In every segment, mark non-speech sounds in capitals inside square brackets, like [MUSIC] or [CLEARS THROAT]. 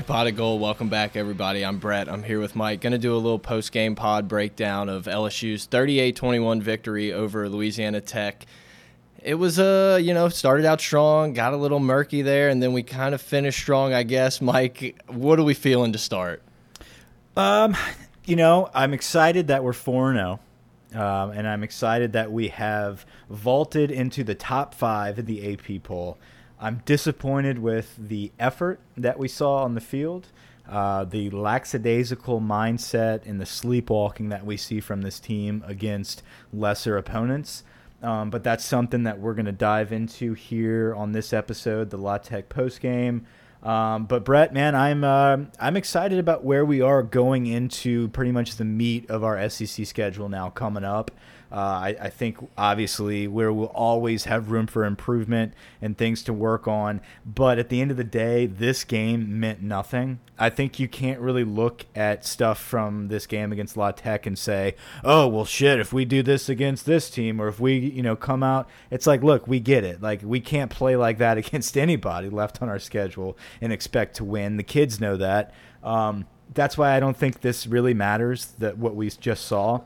Pot of Gold. Welcome back, everybody. I'm Brett. I'm here with Mike. Going to do a little post game pod breakdown of LSU's 38 21 victory over Louisiana Tech. It was, uh, you know, started out strong, got a little murky there, and then we kind of finished strong, I guess. Mike, what are we feeling to start? Um, you know, I'm excited that we're 4 0. Um, and I'm excited that we have vaulted into the top five in the AP poll. I'm disappointed with the effort that we saw on the field, uh, the lackadaisical mindset and the sleepwalking that we see from this team against lesser opponents. Um, but that's something that we're going to dive into here on this episode, the La Tech post. Um, but Brett, man, I'm uh, I'm excited about where we are going into pretty much the meat of our SEC schedule now coming up. Uh, I, I, think obviously where we'll always have room for improvement and things to work on. But at the end of the day, this game meant nothing. I think you can't really look at stuff from this game against La Tech and say, "Oh, well, shit, if we do this against this team, or if we, you know, come out." It's like, look, we get it. Like we can't play like that [LAUGHS] against anybody left on our schedule and expect to win. The kids know that. Um, that's why I don't think this really matters. That what we just saw.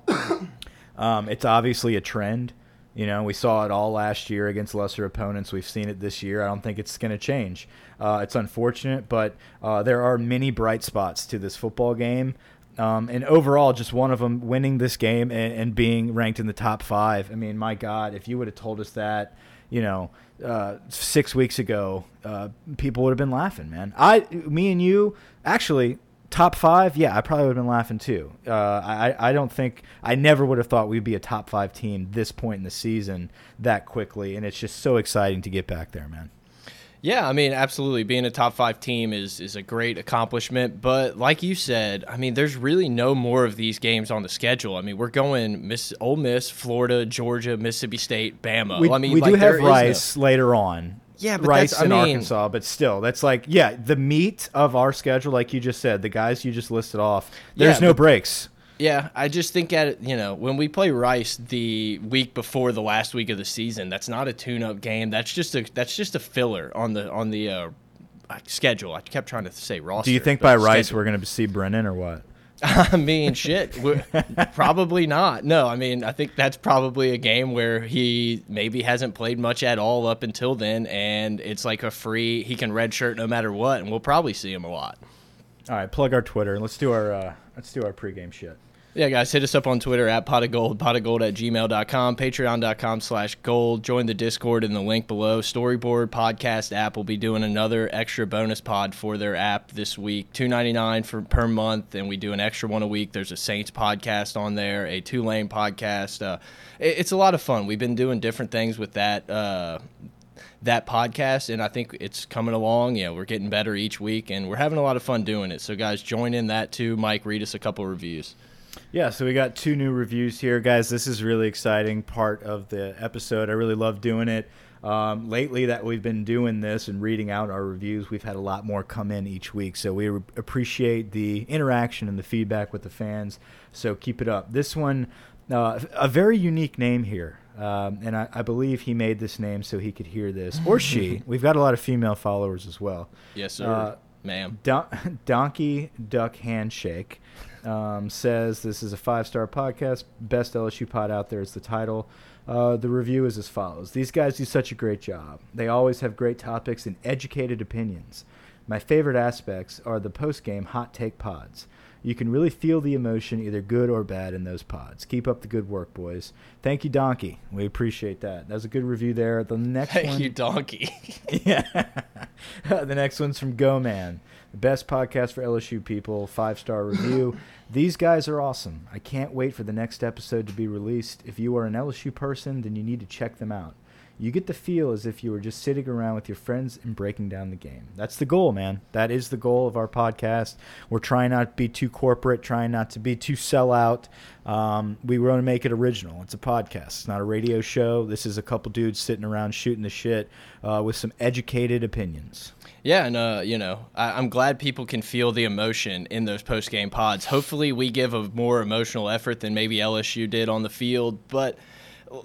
Um, it's obviously a trend. You know, we saw it all last year against lesser opponents. We've seen it this year. I don't think it's going to change. Uh, it's unfortunate, but uh, there are many bright spots to this football game. Um, and overall, just one of them winning this game and, and, being ranked in the top five. I mean, my God, if you would have told us that, you know, uh, six weeks ago, uh, people would have been laughing, man. I, me and you, actually, top five, yeah, I probably would have been laughing too. Uh, I I don't think I never would have thought we'd be a top five team this point in the season that quickly, and it's just so exciting to get back there, man. Yeah, I mean, absolutely. Being a top five team is is a great accomplishment, but like you said, I mean, there's really no more of these games on the schedule. I mean, we're going Miss Ole Miss, Florida, Georgia, Mississippi State, Bama. We, I mean, we like, do have Rice no... later on, yeah, but Rice I in mean, Arkansas, but still, that's like yeah, the meat of our schedule, like you just said, the guys you just listed off. There's yeah, no breaks. Yeah, I just think at it, you know when we play Rice the week before the last week of the season, that's not a tune-up game. That's just a that's just a filler on the on the uh, schedule. I kept trying to say roster. Do you think by Rice schedule. we're going to see Brennan or what? [LAUGHS] I mean, shit, [LAUGHS] probably not. No, I mean, I think that's probably a game where he maybe hasn't played much at all up until then, and it's like a free. He can redshirt no matter what, and we'll probably see him a lot. All right, plug our Twitter. Let's do our uh, let's do our pregame shit. Yeah, guys, hit us up on Twitter at pot of gold, pot of gold at gmail.com, patreon.com slash gold. Join the Discord in the link below. Storyboard podcast app will be doing another extra bonus pod for their app this week. Two ninety nine for per month, and we do an extra one a week. There's a Saints podcast on there, a Tulane podcast. Uh, it, it's a lot of fun. We've been doing different things with that. Uh, that podcast and I think it's coming along. You know, we're getting better each week and we're having a lot of fun doing it. So guys, join in that too. Mike, read us a couple reviews. Yeah, so we got two new reviews here, guys. This is really exciting part of the episode. I really love doing it. Um, lately, that we've been doing this and reading out our reviews, we've had a lot more come in each week. So we appreciate the interaction and the feedback with the fans. So keep it up. This one, uh, a very unique name here. Um, and I, I, believe he made this name so he could hear this, or [LAUGHS] she. We've got a lot of female followers as well. Yes, sir, uh, ma'am. Don [LAUGHS] Donkey Duck Handshake um, says this is a five star podcast. Best LSU pod out there is the title. Uh, the review is as follows These guys do such a great job. They always have great topics and educated opinions. My favorite aspects are the post game hot take pods. You can really feel the emotion, either good or bad, in those pods. Keep up the good work, boys. Thank you, Donkey. We appreciate that. That was a good review there. The next Thank one, you, Donkey. [LAUGHS] yeah. [LAUGHS] the next one's from Go Man, best podcast for LSU people. Five star review. [CLEARS THROAT] These guys are awesome. I can't wait for the next episode to be released. If you are an LSU person, then you need to check them out you get the feel as if you were just sitting around with your friends and breaking down the game. That's the goal, man. That is the goal of our podcast. We're trying not to be too corporate, trying not to be too sellout. Um, we want to make it original. It's a podcast. It's not a radio show. This is a couple dudes sitting around shooting the shit uh, with some educated opinions. Yeah, and uh, you know, I, am glad people can feel the emotion in those post game pods. Hopefully, we give a more emotional effort than maybe LSU did on the field, but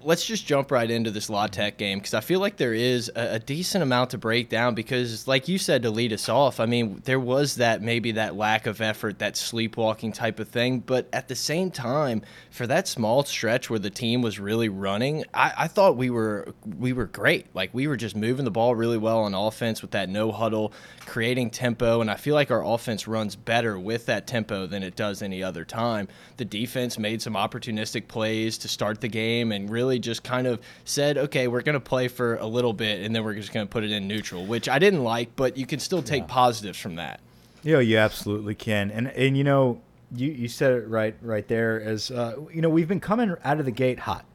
let's just jump right into this La Tech game because I feel like there is a, a, decent amount to break down because, like you said, to lead us off, I mean, there was that maybe that lack of effort, that sleepwalking type of thing. But at the same time, for that small stretch where the team was really running, I, I thought we were we were great. Like we were just moving the ball really well on offense with that no huddle, creating tempo, and I feel like our offense runs better with that tempo than it does any other time. The defense made some opportunistic plays to start the game and really just kind of said, okay, we're going to play for a little bit and then we're just going to put it in neutral, which I didn't like, but you can still take yeah. positives from that. Yeah, you absolutely can. And and you know, you you said it right right there as uh, you know, we've been coming out of the gate hot.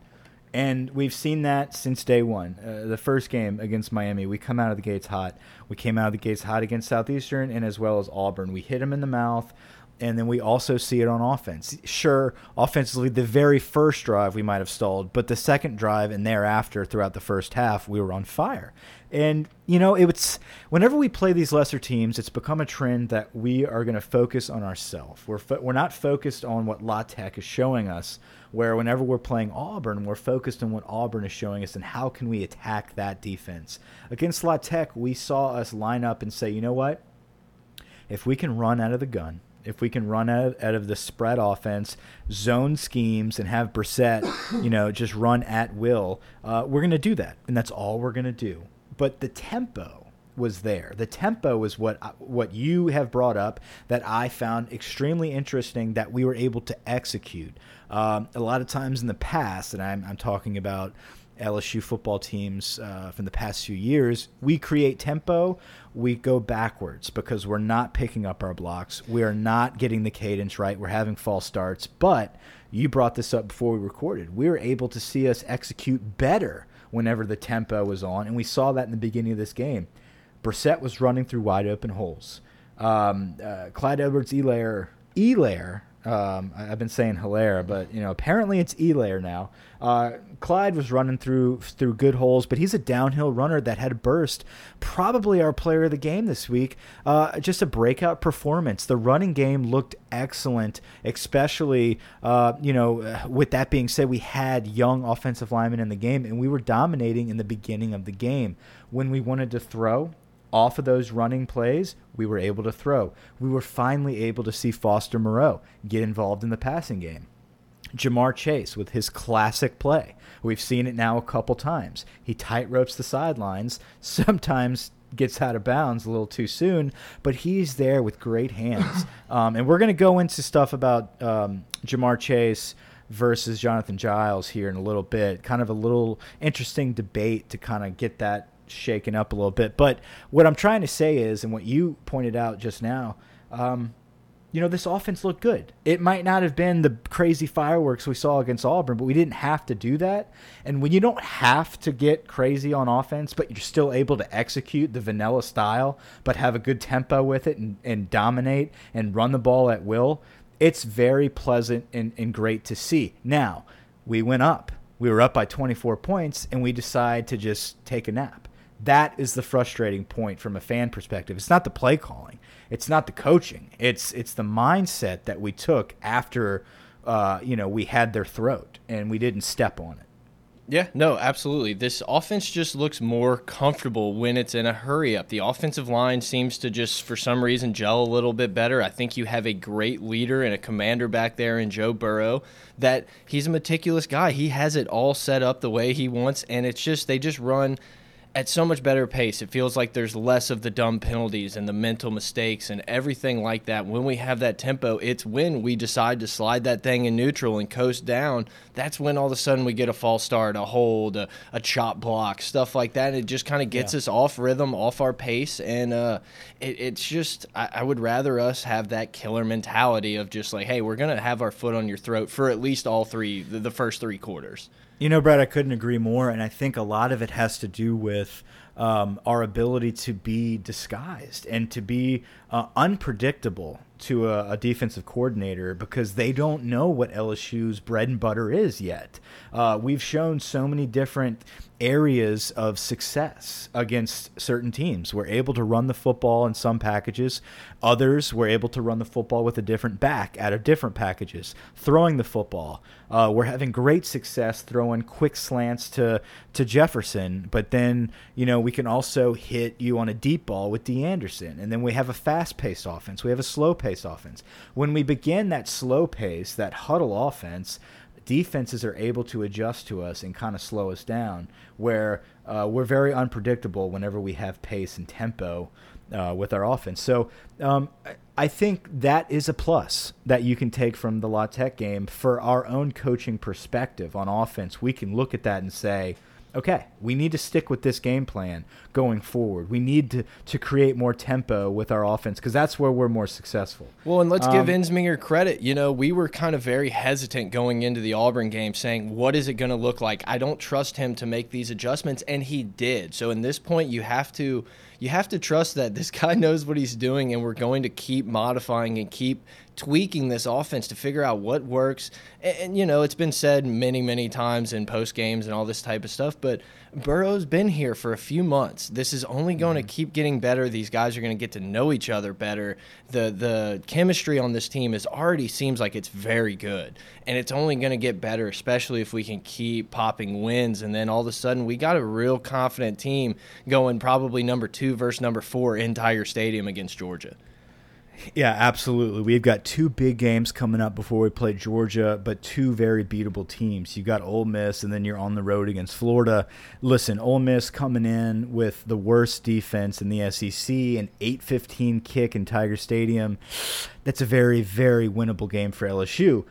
And we've seen that since day one. Uh, the first game against Miami, we come out of the gates hot. We came out of the gates hot against Southeastern and as well as Auburn. We hit them in the mouth and then we also see it on offense. Sure, offensively, the very first drive we might have stalled, but the second drive and thereafter, throughout the first half, we were on fire. And you know, it's whenever we play these lesser teams, it's become a trend that we are going to focus on ourselves. We're we're not focused on what La Tech is showing us. Where whenever we're playing Auburn, we're focused on what Auburn is showing us and how can we attack that defense. Against La Tech, we saw us line up and say, you know what? If we can run out of the gun, if we can run out, out of the spread offense, zone schemes, and have Brossette, you know, just run at will, uh, we're going to do that, and that's all we're going to do. But the tempo was there. The tempo was what uh, what you have brought up that I found extremely interesting that we were able to execute. Um, a lot of times in the past, and I'm, I'm talking about LSU football teams uh, from the past few years, we create tempo, we go backwards because we're not picking up our blocks. We are not getting the cadence right. We're having false starts. But you brought this up before we recorded. We were able to see us execute better whenever the tempo was on, and we saw that in the beginning of this game. Brossette was running through wide open holes. Um, uh, Clyde Edwards Elair, Elair um, I, have been saying Hilaire, but you know apparently it's Elair now. Uh, Clyde was running through through good holes, but he's a downhill runner that had a burst. Probably our player of the game this week. Uh, just a breakout performance. The running game looked excellent, especially uh, you know. With that being said, we had young offensive linemen in the game, and we were dominating in the beginning of the game. When we wanted to throw, off of those running plays, we were able to throw. We were finally able to see Foster Moreau get involved in the passing game. Ja'Marr Chase with his classic play. We've seen it now a couple times. He tight ropes the sidelines, [LAUGHS] sometimes gets out of bounds a little too soon, but he's there with great hands. [LAUGHS] Um, and we're going to go into stuff about um, Ja'Marr Chase versus Jonathan Giles here in a little bit. Kind of a little interesting debate to kind of get that shaken up a little bit. But what I'm trying to say is, and what you pointed out just now, um, you know, this offense looked good. It might not have been the crazy fireworks we saw against Auburn, but we didn't have to do that. And when you don't have to get crazy on offense, but you're still able to execute the vanilla style, but have a good tempo with it and, and dominate and run the ball at will, it's very pleasant and, and great to see. Now, we went up. We were up by 24 points, and we decide to just take a nap that is the frustrating point from a fan perspective. It's not the play calling, it's not the coaching. It's it's the mindset that we took after uh, you know we had their throat and we didn't step on it. Yeah, no, absolutely. This offense just looks more comfortable when it's in a hurry up. The offensive line seems to just, for some reason, gel a little bit better. I think you have a great leader and a commander back there in Joe Burrow that he's a meticulous guy. He has it all set up the way he wants, and it's just, they just run at so much better pace. It feels like there's less of the dumb penalties and the mental mistakes and everything like that. When we have that tempo, it's when we decide to slide that thing in neutral and coast down. That's when all of a sudden we get a false start, a hold, a, a chop block, stuff like that. It just kind of gets yeah. us off rhythm, off our pace, and uh, it, it's just I, I would rather us have that killer mentality of just like, hey, we're gonna have our foot on your throat for at least all three, the, the first three quarters. You know, Brad, I couldn't agree more, and I think a lot of it has to do with um, our ability to be disguised and to be uh, unpredictable to a, a, defensive coordinator because they don't know what LSU's bread and butter is yet. Uh, we've shown so many different areas of success against certain teams. We're able to run the football in some packages. Others we're able to run the football with a different back out of different packages. Throwing the football, uh, we're having great success throwing quick slants to to Jefferson, but then you know we can also hit you on a deep ball with Dee Anderson, and then we have a fast-paced offense. We have a offense. When we begin that slow pace, that huddle offense defenses are able to adjust to us and kind of slow us down, where uh, we're very unpredictable whenever we have pace and tempo uh, with our offense. So um, I think that is a plus that you can take from the La Tech game for our own coaching perspective on offense. We can look at that and say, okay, we need to stick with this game plan going forward. We need to, to create more tempo with our offense because that's where we're more successful. Well, and let's um, give Ensminger credit. You know, we were kind of very hesitant going into the Auburn game saying, what is it going to look like? I don't trust him to make these adjustments, and he did. So in this point, you have to – you have to trust that this guy [LAUGHS] knows what he's doing, and we're going to keep modifying and keep tweaking this offense to figure out what works. And, and you know, it's been said many, many times in post games and all this type of stuff, but Burrow's been here for a few months. This is only going to mm-hmm. keep getting better. These guys are going to get to know each other better. The the chemistry on this team is already seems like it's very good, and it's only going to get better, especially if we can keep popping wins. And then all of a sudden, we got a real confident team going, probably number two versus number four in Tiger Stadium against Georgia. Yeah, absolutely. We've got two big games coming up before we play Georgia, but two very beatable teams. You've got Ole Miss, and then you're on the road against Florida. Listen, Ole Miss coming in with the worst defense in the SEC, an 8-15 kick in Tiger Stadium. That's a very, very winnable game for LSU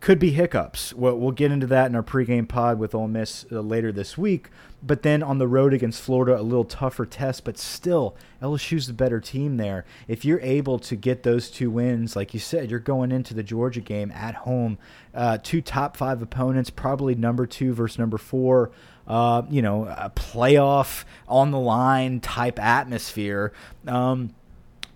could be hiccups. We'll, we'll, get into that in our pregame pod with Ole Miss uh, later this week. But then on the road against Florida, a little tougher test, but still, LSU's the better team there. If you're able to get those two wins, like you said, you're going into the Georgia game at home. Uh, two top five opponents, probably number two versus number four. Uh, you know, a playoff on the line type atmosphere. Um,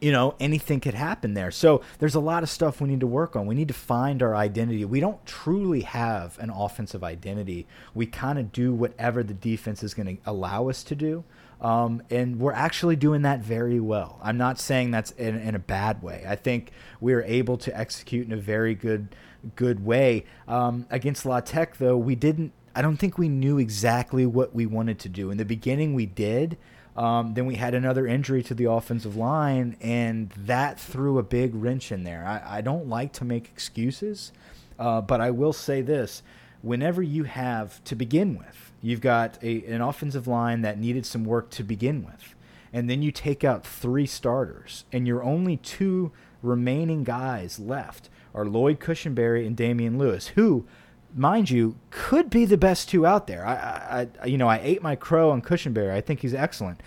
you know, anything could happen there. So there's a lot of stuff we need to work on. We need to find our identity. We don't truly have an offensive identity. We kind of do whatever the defense is going to allow us to do. Um, and we're actually doing that very well. I'm not saying that's in, in a bad way. I think we are able to execute in a very good good way. Um, against La Tech, though, we didn't. I don't think we knew exactly what we wanted to do. In the beginning, we did. Um, then we had another injury to the offensive line, and that threw a big wrench in there. I, I don't like to make excuses, uh, but I will say this whenever you have, to begin with, you've got a, an offensive line that needed some work to begin with, and then you take out three starters, and your only two remaining guys left are Lloyd Cushenberry and Damien Lewis, who mind you, could be the best two out there. I, I, you know, I ate my crow on Cushenberry. I think he's excellent,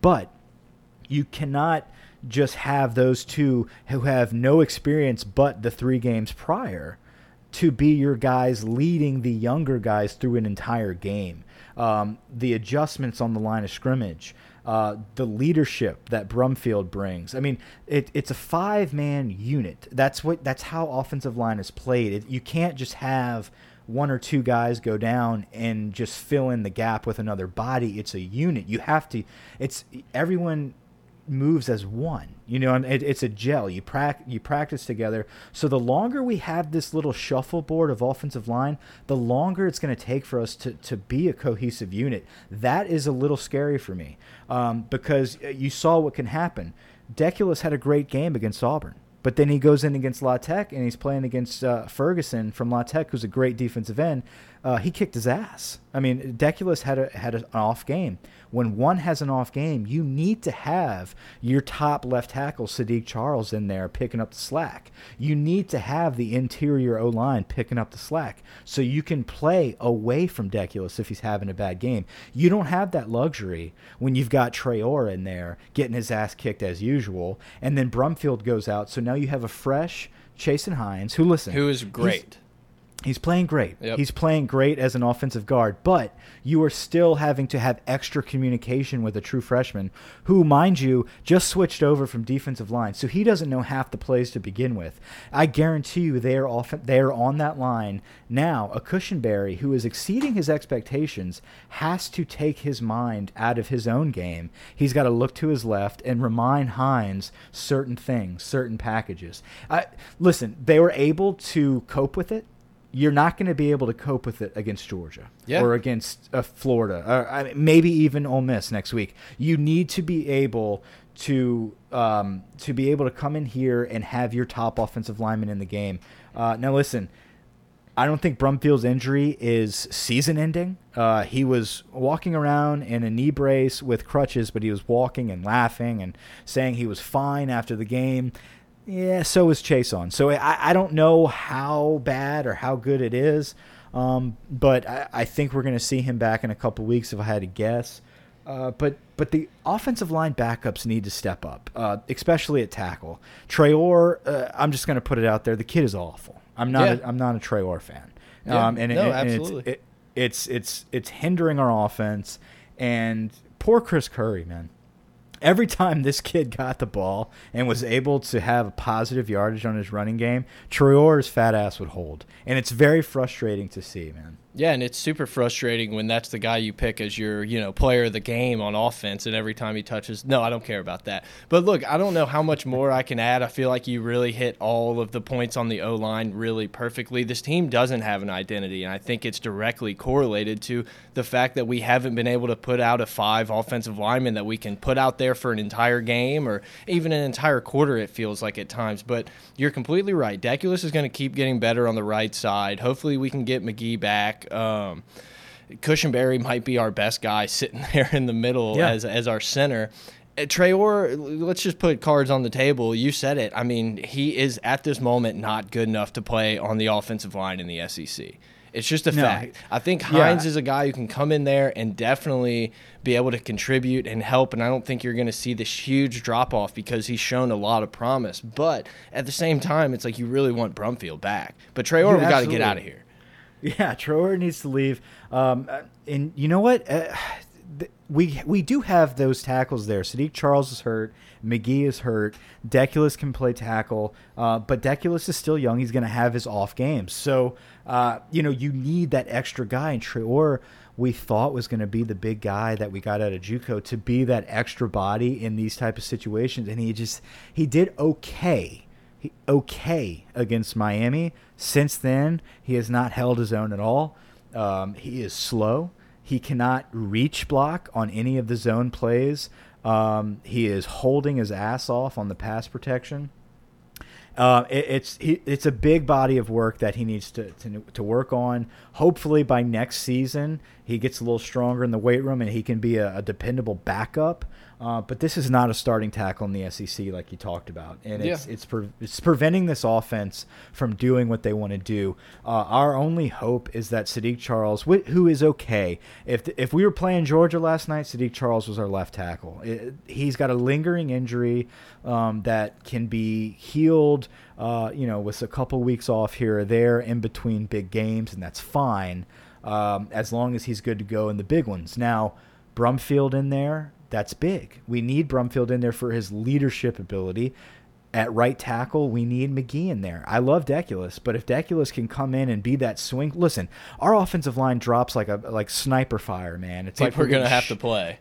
but you cannot just have those two who have no experience but the three games prior to be your guys leading the younger guys through an entire game. Um, the adjustments on the line of scrimmage, uh, the leadership that Brumfield brings. I mean, it, it's a five man unit. That's what that's how offensive line is played. It, you can't just have one or two guys go down and just fill in the gap with another body. It's a unit. You have to. It's everyone moves as one. You know, it, it's a gel. You prac you practice together. So the longer we have this little shuffleboard of offensive line, the longer it's going to take for us to to be a cohesive unit. That is a little scary for me um, because uh, you saw what can happen. Deculus had a great game against Auburn. But then he goes in against La Tech and he's playing against uh, Ferguson from La Tech, who's a great defensive end. Uh, he kicked his ass. I mean, Deculus had a had an off game. When one has an off game, you need to have your top left tackle Saahdiq Charles in there picking up the slack. You need to have the interior O line picking up the slack so you can play away from Deculus if he's having a bad game. You don't have that luxury when you've got Traore in there getting his ass kicked as usual, and then Brumfield goes out. So now you have a fresh Chasen Hines, who listen, who is great. He's playing great. Yep. He's playing great as an offensive guard, but you are still having to have extra communication with a true freshman who, mind you, just switched over from defensive line. So he doesn't know half the plays to begin with. I guarantee you they are off they are on that line. Now, a Cushenberry who is exceeding his expectations has to take his mind out of his own game. He's got to look to his left and remind Hines certain things, certain packages. I, listen, they were able to cope with it you're not going to be able to cope with it against Georgia yeah. or against uh, Florida, or I mean, maybe even Ole Miss next week. You need to be able to um, to be able to come in here and have your top offensive lineman in the game. Uh, now, listen, I don't think Brumfield's injury is season-ending. Uh, he was walking around in a knee brace with crutches, but he was walking and laughing and saying he was fine after the game. Yeah, so is Chaisson. So I, I don't know how bad or how good it is, um, but I, I think we're going to see him back in a couple weeks if I had to guess. Uh, but but the offensive line backups need to step up, uh, especially at tackle. Traore, uh, I'm just going to put it out there. The kid is awful. I'm not. Yeah. A, I'm not a Traore fan. Yeah, Um, and, no, it- and absolutely. it's, it, it's it's it's hindering our offense. And poor Chris Curry, man every time this kid got the ball and was able to have a positive yardage on his running game, Traore's fat ass would hold. And it's very frustrating to see, man. Yeah, and it's super frustrating when that's the guy you pick as your, you know, player of the game on offense, and every time he touches, no, I don't care about that. But look, I don't know how much more I can add. I feel like you really hit all of the points on the O line really perfectly. This team doesn't have an identity, and I think it's directly correlated to the fact that we haven't been able to put out a five offensive lineman that we can put out there for an entire game or even an entire quarter. It feels like at times, but you're completely right. Deculus is going to keep getting better on the right side. Hopefully, we can get Magee back. Um, Cushenberry might be our best guy [LAUGHS] sitting there in the middle Yeah. as as our center. Uh, Traore, let's just put cards on the table. You said it. I mean, he is at this moment not good enough to play on the offensive line in the SEC. It's just a No. fact. I think Yeah. Hines is a guy who can come in there and definitely be able to contribute and help. And I don't think you're going to see this huge drop off because he's shown a lot of promise. But at the same time, it's like you really want Brumfield back. But Traore, You we got to get out of here. Yeah, Traore needs to leave. Um, uh, and you know what? Uh, we we do have those tackles there. Saahdiq Charles is hurt. Magee is hurt. Deculus can play tackle, uh, but Deculus is still young. He's going to have his off games. So, uh, you know, you need that extra guy. And Traore, we thought was going to be the big guy that we got out of JUCO to be that extra body in these type of situations, and he just he did okay okay against Miami. Since then, he has not held his own at all. Um, he is slow. He cannot reach block on any of the zone plays. Um, he is holding his ass off on the pass protection. Uh, it, it's he, it's a big body of work that he needs to, to to work on. Hopefully, by next season, he gets a little stronger in the weight room and he can be a, a dependable backup. Uh, but this is not a starting tackle in the SEC like you talked about, and it's Yeah. it's pre it's preventing this offense from doing what they want to do. Uh, our only hope is that Saahdiq Charles, wh who is okay, if if we were playing Georgia last night, Saahdiq Charles was our left tackle. It- he's got a lingering injury um, that can be healed, uh, you know, with a couple weeks off here or there in between big games, and that's fine um, as long as he's good to go in the big ones. Now, Brumfield in there, that's big. We need Brumfield in there for his leadership ability. At right tackle, we need Magee in there. I love Deculus, but if Deculus can come in and be that swing, listen, our offensive line drops like a like sniper fire, man. It's like we're going to have to play.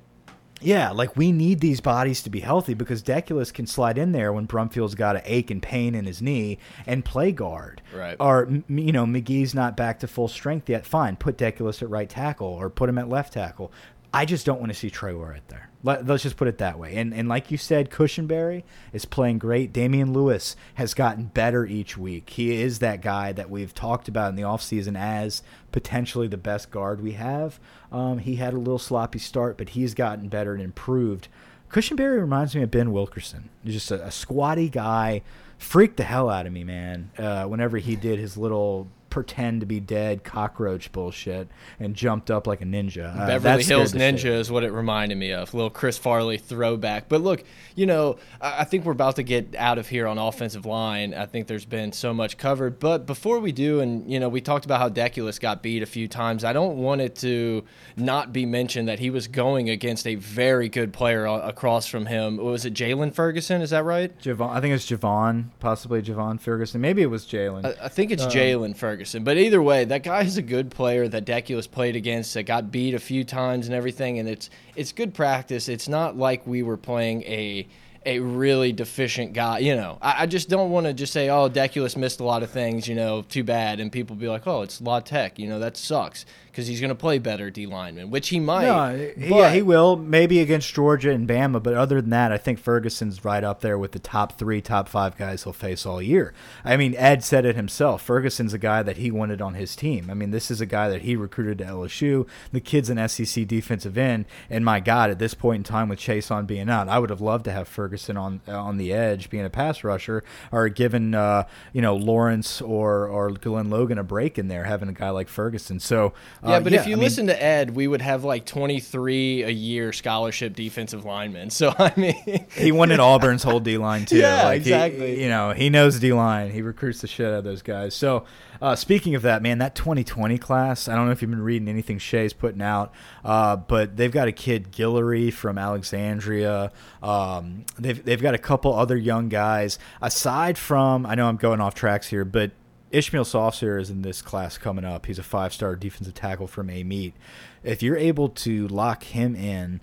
yeah, like we need these bodies to be healthy because Deculus can slide in there when Brumfield's got an ache and pain in his knee and play guard. Right. Or you know Magee's not back to full strength yet. Fine, put Deculus at right tackle or put him at left tackle. I just don't want to see Troy at there. Let, us just put it that way. And and like you said, Cushenberry is playing great. Damien Lewis has gotten better each week. He is that guy that we've talked about in the offseason as potentially the best guard we have. Um, he had a little sloppy start, but he's gotten better and improved. Cushenberry reminds me of Ben Wilkerson. He's just a, a squatty guy. Freaked the hell out of me, man. Uh, whenever he did his little pretend to be dead cockroach bullshit and jumped up like a ninja. Uh, Beverly Hills Ninja is what it reminded me of. Little Chris Farley throwback. But look, you know, I think we're about to get out of here on offensive line. I think there's been so much covered. But before we do, and you know, we talked about how Deculus got beat a few times. I don't want it to not be mentioned that he was going against a very good player across from him. Was it Jaylon Ferguson? Is that right? Javon, I think it's Javon, possibly Javon Ferguson. Maybe it was Jaylon. I, I, think it's um, Jaylon Ferguson. Ferguson. But either way, that guy is a good player that Deculus played against that got beat a few times and everything. And it's it's good practice. It's not like we were playing a a really deficient guy. You know, I, I just don't want to just say, oh, Deculus missed a lot of things. You know, too bad, and people be like, oh, it's La Tech. You know, that sucks because he's going to play better D lineman, which he might. No, yeah, he will. Maybe against Georgia and Bama, but other than that, I think Ferguson's right up there with the top three, top five guys he'll face all year. I mean, Ed said it himself. Ferguson's a guy that he wanted on his team. I mean, this is a guy that he recruited to LSU. The kid's an SEC defensive end, and my God, at this point in time with Chaisson being out, I would have loved to have Ferguson on on the edge, being a pass rusher, or given uh, you know Lawrence or or Glenn Logan a break in there, having a guy like Ferguson. So. Yeah, uh, but yeah, if you I listen mean, to Ed, we would have like 23 a year scholarship defensive linemen. [LAUGHS] So I mean, he wanted Auburn's whole D line too. [LAUGHS] Yeah, like exactly. He, you know, he knows D line. He recruits the shit out of those guys. So uh, speaking of that, man, that 2020 class. I don't know if you've been reading anything Shea's putting out, uh, but they've got a kid Guillory from Alexandria. Um, they've they've got a couple other young guys. Aside from, I know I'm going off tracks here, but Ishmael Sopsher is in this class coming up. He's a five star defensive tackle from Amite. If you're able to lock him in,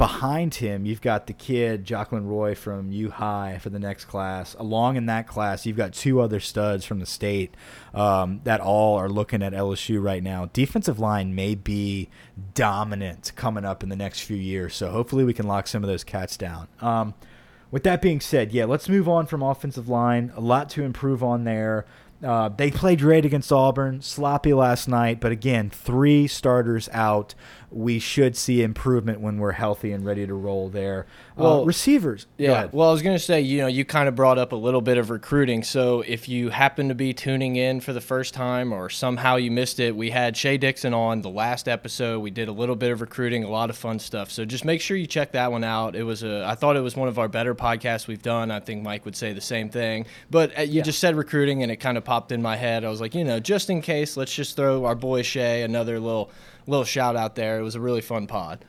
behind him, you've got the kid, Jaquelin Roy from U High for the next class. Along in that class, you've got two other studs from the state um, that all are looking at LSU right now. Defensive line may be dominant coming up in the next few years. So hopefully we can lock some of those cats down. Um, with that being said, yeah, let's move on from offensive line. A lot to improve on there. Uh, they played great against Auburn, sloppy last night, but again, three starters out we should see improvement when we're healthy and ready to roll there. Uh, well, uh, receivers. Yeah. Well, I was going to say, you know, you kind of brought up a little bit of recruiting. So if you happen to be tuning in for the first time or somehow you missed it, we had Shea Dixon on the last episode. We did a little bit of recruiting, a lot of fun stuff. So just make sure you check that one out. It was a, I thought it was one of our better podcasts we've done. I think Mike would say the same thing. But uh, you yeah. just said recruiting and it kind of popped in my head. I was like, you know, just in case, let's just throw our boy Shea another little little shout out there. It was a really fun pod.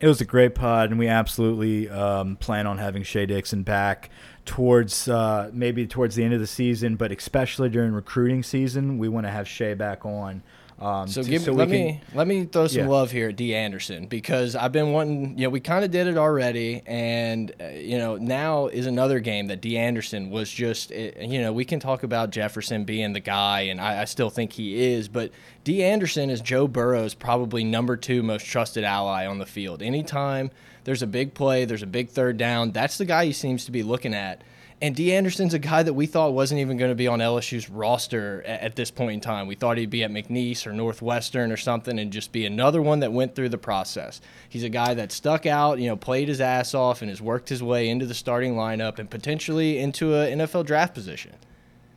It was a great pod, and we absolutely um, plan on having Shea Dixon back towards uh, maybe towards the end of the season, but especially during recruiting season, we want to have Shea back on um, so, give, so let me let me throw some yeah. love here at D Anderson because I've been wanting. You know, we kind of did it already, and uh, you know now is another game that D Anderson was just. Uh, you know, we can talk about Jefferson being the guy, and I, I still think he is, but D Anderson is Joe Burrow's probably number two most trusted ally on the field. Anytime there's a big play, there's a big third down, that's the guy he seems to be looking at. And D. Anderson's a guy that we thought wasn't even going to be on LSU's roster at, at, this point in time. We thought he'd be at McNeese or Northwestern or something and just be another one that went through the process. He's a guy that stuck out, you know, played his ass off and has worked his way into the starting lineup and potentially into an NFL draft position.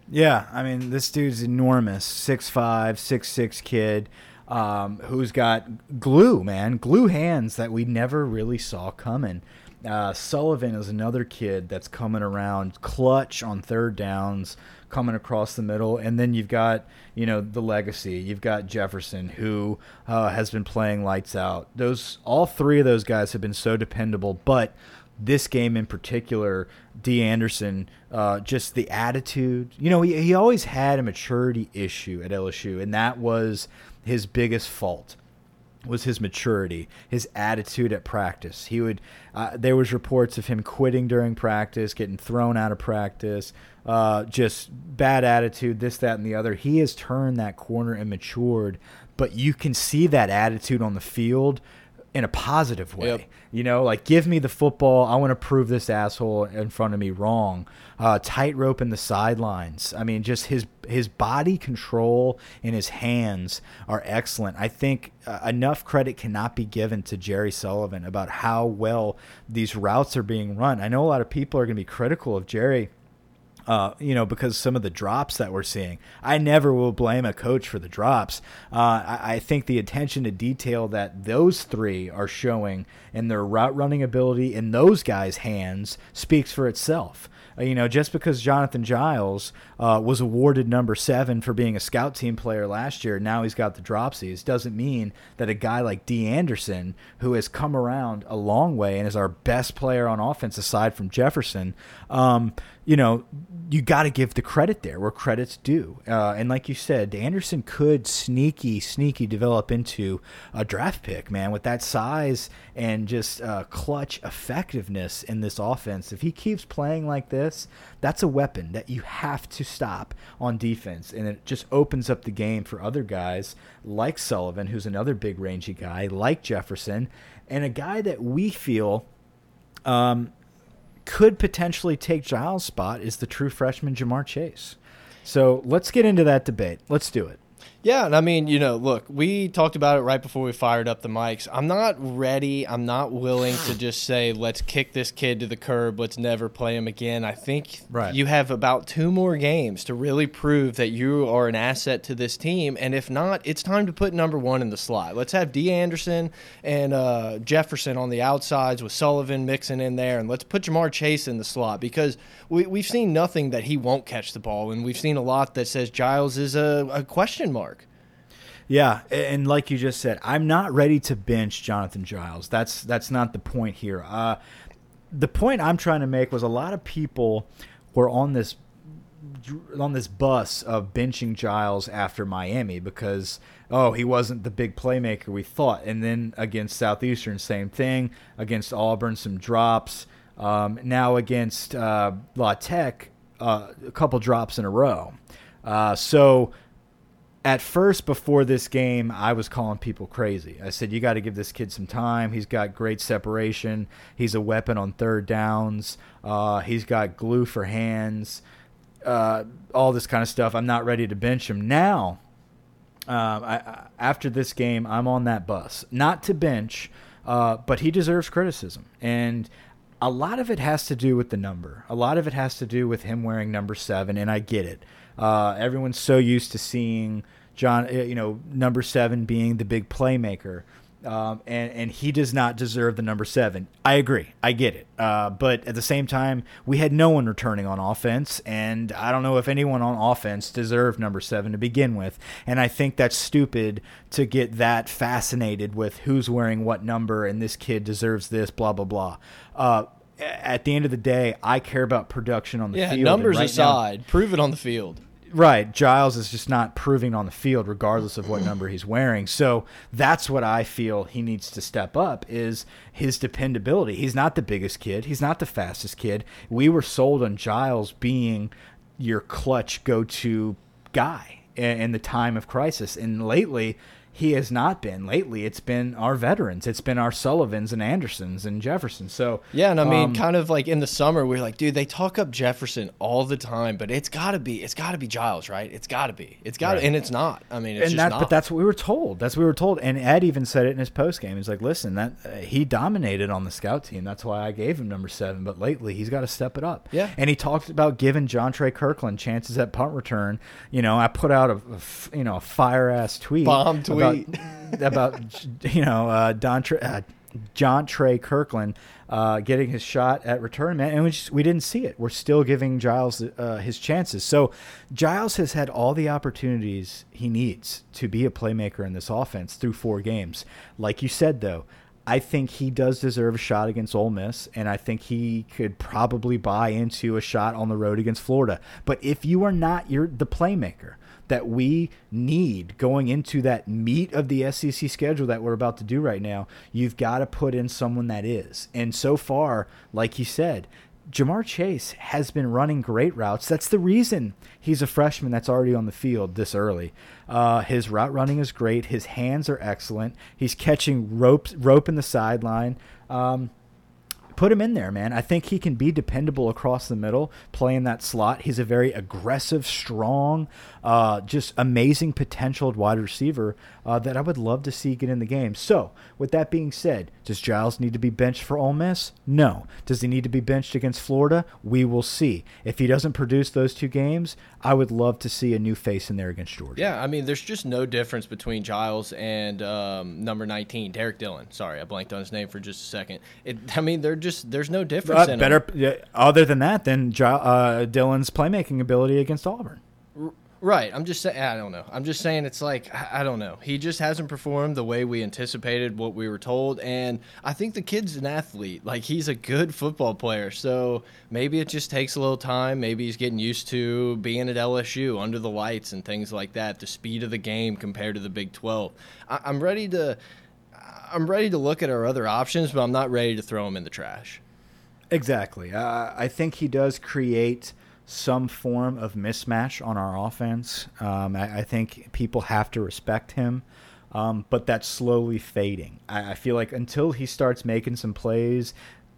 Yeah, I mean, this dude's enormous. Six five, six six kid. Um, who's got glue, man, glue hands that we never really saw coming. Uh, Sullivan is another kid that's coming around clutch on third downs, coming across the middle, and then you've got you know the legacy. You've got Jefferson who uh, has been playing lights out. Those all three of those guys have been so dependable, but this game in particular, D. Anderson, uh, just the attitude. You know, he, he always had a maturity issue at LSU, and that was his biggest fault was his maturity, his attitude at practice. He would. Uh, there was reports of him quitting during practice, getting thrown out of practice, uh, just bad attitude, this, that, and the other. He has turned that corner and matured, but you can see that attitude on the field in a positive way. Yep. You know, like give me the football. I want to prove this asshole in front of me wrong. Uh, tightrope in the sidelines. I mean, just his his body control and his hands are excellent. I think uh, enough credit cannot be given to Jerry Sullivan about how well these routes are being run. I know a lot of people are going to be critical of Jerry uh, you know, because some of the drops that we're seeing. I never will blame a coach for the drops. Uh, I, I, think the attention to detail that those three are showing in their route running ability in those guys' hands speaks for itself. Uh, you know, just because Jonathan Giles uh, was awarded number seven for being a scout team player last year, now he's got the dropsies, doesn't mean that a guy like D. Anderson, who has come around a long way and is our best player on offense aside from Jefferson, um, you know, you got to give the credit there where credit's due. Uh, and like you said, Anderson could sneaky, sneaky develop into a draft pick, man, with that size and just uh, clutch effectiveness in this offense. If he keeps playing like this, that's a weapon that you have to stop on defense. And it just opens up the game for other guys like Sullivan, who's another big, rangy guy, like Jefferson, and a guy that we feel. Um, could potentially take Giles' spot is the true freshman Ja'Marr Chase. So let's get into that debate. Let's do it. Yeah, and I mean, you know, look, we talked about it right before we fired up the mics. I'm not ready. I'm not willing to just [SIGHS] say, let's kick this kid to the curb. Let's never play him again. I think right. you have about two more games to really prove that you are an asset to this team. And if not, it's time to put number one in the slot. Let's have D. Anderson and uh, Jefferson on the outsides with Sullivan mixing in there. And let's put Ja'Marr Chase in the slot because we, we've seen nothing that he won't catch the ball. And we've seen a lot that says Giles is a, a question mark. Yeah, and like you just said, I'm not ready to bench Jonathan Giles. That's that's not the point here. Uh, the point I'm trying to make was a lot of people were on this on this bus of benching Giles after Miami because oh he wasn't the big playmaker we thought, and then against Southeastern same thing against Auburn some drops. Um, now against uh, La Tech uh, a couple drops in a row. Uh, so at first before this game i was calling people crazy. I said you got to give this kid some time. He's got great separation. He's a weapon on third downs. Uh, he's got glue for hands. Uh, all this kind of stuff. I'm not ready to bench him. Now uh, I, after this game i'm on that bus. Not to bench uh, but he deserves criticism. And a lot of it has to do with the number. A lot of it has to do with him wearing number seven and i get it uh, everyone's so used to seeing John, uh, you know, number seven being the big playmaker. Um, and and he does not deserve the number seven. I agree. I get it. Uh, but at the same time, we had no one returning on offense, and I don't know if anyone on offense deserved number seven to begin with. And I think that's stupid to get that fascinated with who's wearing what number and this kid deserves this. Blah blah blah. Uh, at the end of the day, I care about production on the yeah, field. numbers right aside, now, prove it on the field. Right. Giles is just not proving on the field regardless of what number he's wearing. So that's what I feel he needs to step up is his dependability. He's not the biggest kid. He's not the fastest kid. We were sold on Giles being your clutch go-to guy in the time of crisis. And lately, he has not been lately. It's been our veterans. It's been our Sullivans and Andersons and Jeffersons. So yeah, and I mean, um, kind of like in the summer, we are like, dude, they talk up Jefferson all the time, but it's got to be, it's got to be Giles, right? It's got to be, it's got, right. and it's not. I mean, and that, not. but that's what we were told. That's what we were told. And Ed even said it in his post game. He's like, listen, that uh, he dominated on the scout team. That's why I gave him number seven. But lately, he's got to step it up. Yeah. And he talked about giving Jontre Kirkland chances at punt return. You know, I put out a, a you know a fire ass tweet, bomb tweet. About, [LAUGHS] about you know uh, Don uh, Jontre Kirkland uh, getting his shot at return man, and we just, we didn't see it. We're still giving Giles uh, his chances. So Giles has had all the opportunities he needs to be a playmaker in this offense through four games. Like you said, though. I think he does deserve a shot against Ole Miss, and I think he could probably buy into a shot on the road against Florida. But if you are not you're the playmaker, that we need going into that meat of the SEC schedule that we're about to do right now, you've got to put in someone that is. And so far, like you said, Ja'Marr Chase has been running great routes. That's the reason he's a freshman that's already on the field this early. Uh, his route running is great. His hands are excellent. He's catching rope rope in the sideline. Um, put him in there, man. I think he can be dependable across the middle, playing that slot. He's a very aggressive, strong, uh, just amazing potential wide receiver uh, that I would love to see get in the game. So, with that being said, does Giles need to be benched for Ole Miss? No. Does he need to be benched against Florida? We will see. If he doesn't produce those two games, I would love to see a new face in there against Georgia. Yeah, I mean, there's just no difference between Giles and um, number 19, Derrick Dillon. Sorry, I blanked on his name for just a second. It, I mean, they're just there's no difference. Uh, better, yeah, other than that, than uh, Dillon's playmaking ability against Auburn. Right. I'm just saying. I don't know. I'm just saying it's like I don't know. He just hasn't performed the way we anticipated, what we were told, and I think the kid's an athlete. Like he's a good football player. So maybe it just takes a little time. Maybe he's getting used to being at LSU under the lights and things like that. The speed of the game compared to the Big 12. I, I'm ready to. I'm ready to look at our other options, but I'm not ready to throw him in the trash. Exactly. Uh, I think he does create some form of mismatch on our offense. Um, I, I, think people have to respect him, um, but that's slowly fading. I, I, feel like until he starts making some plays,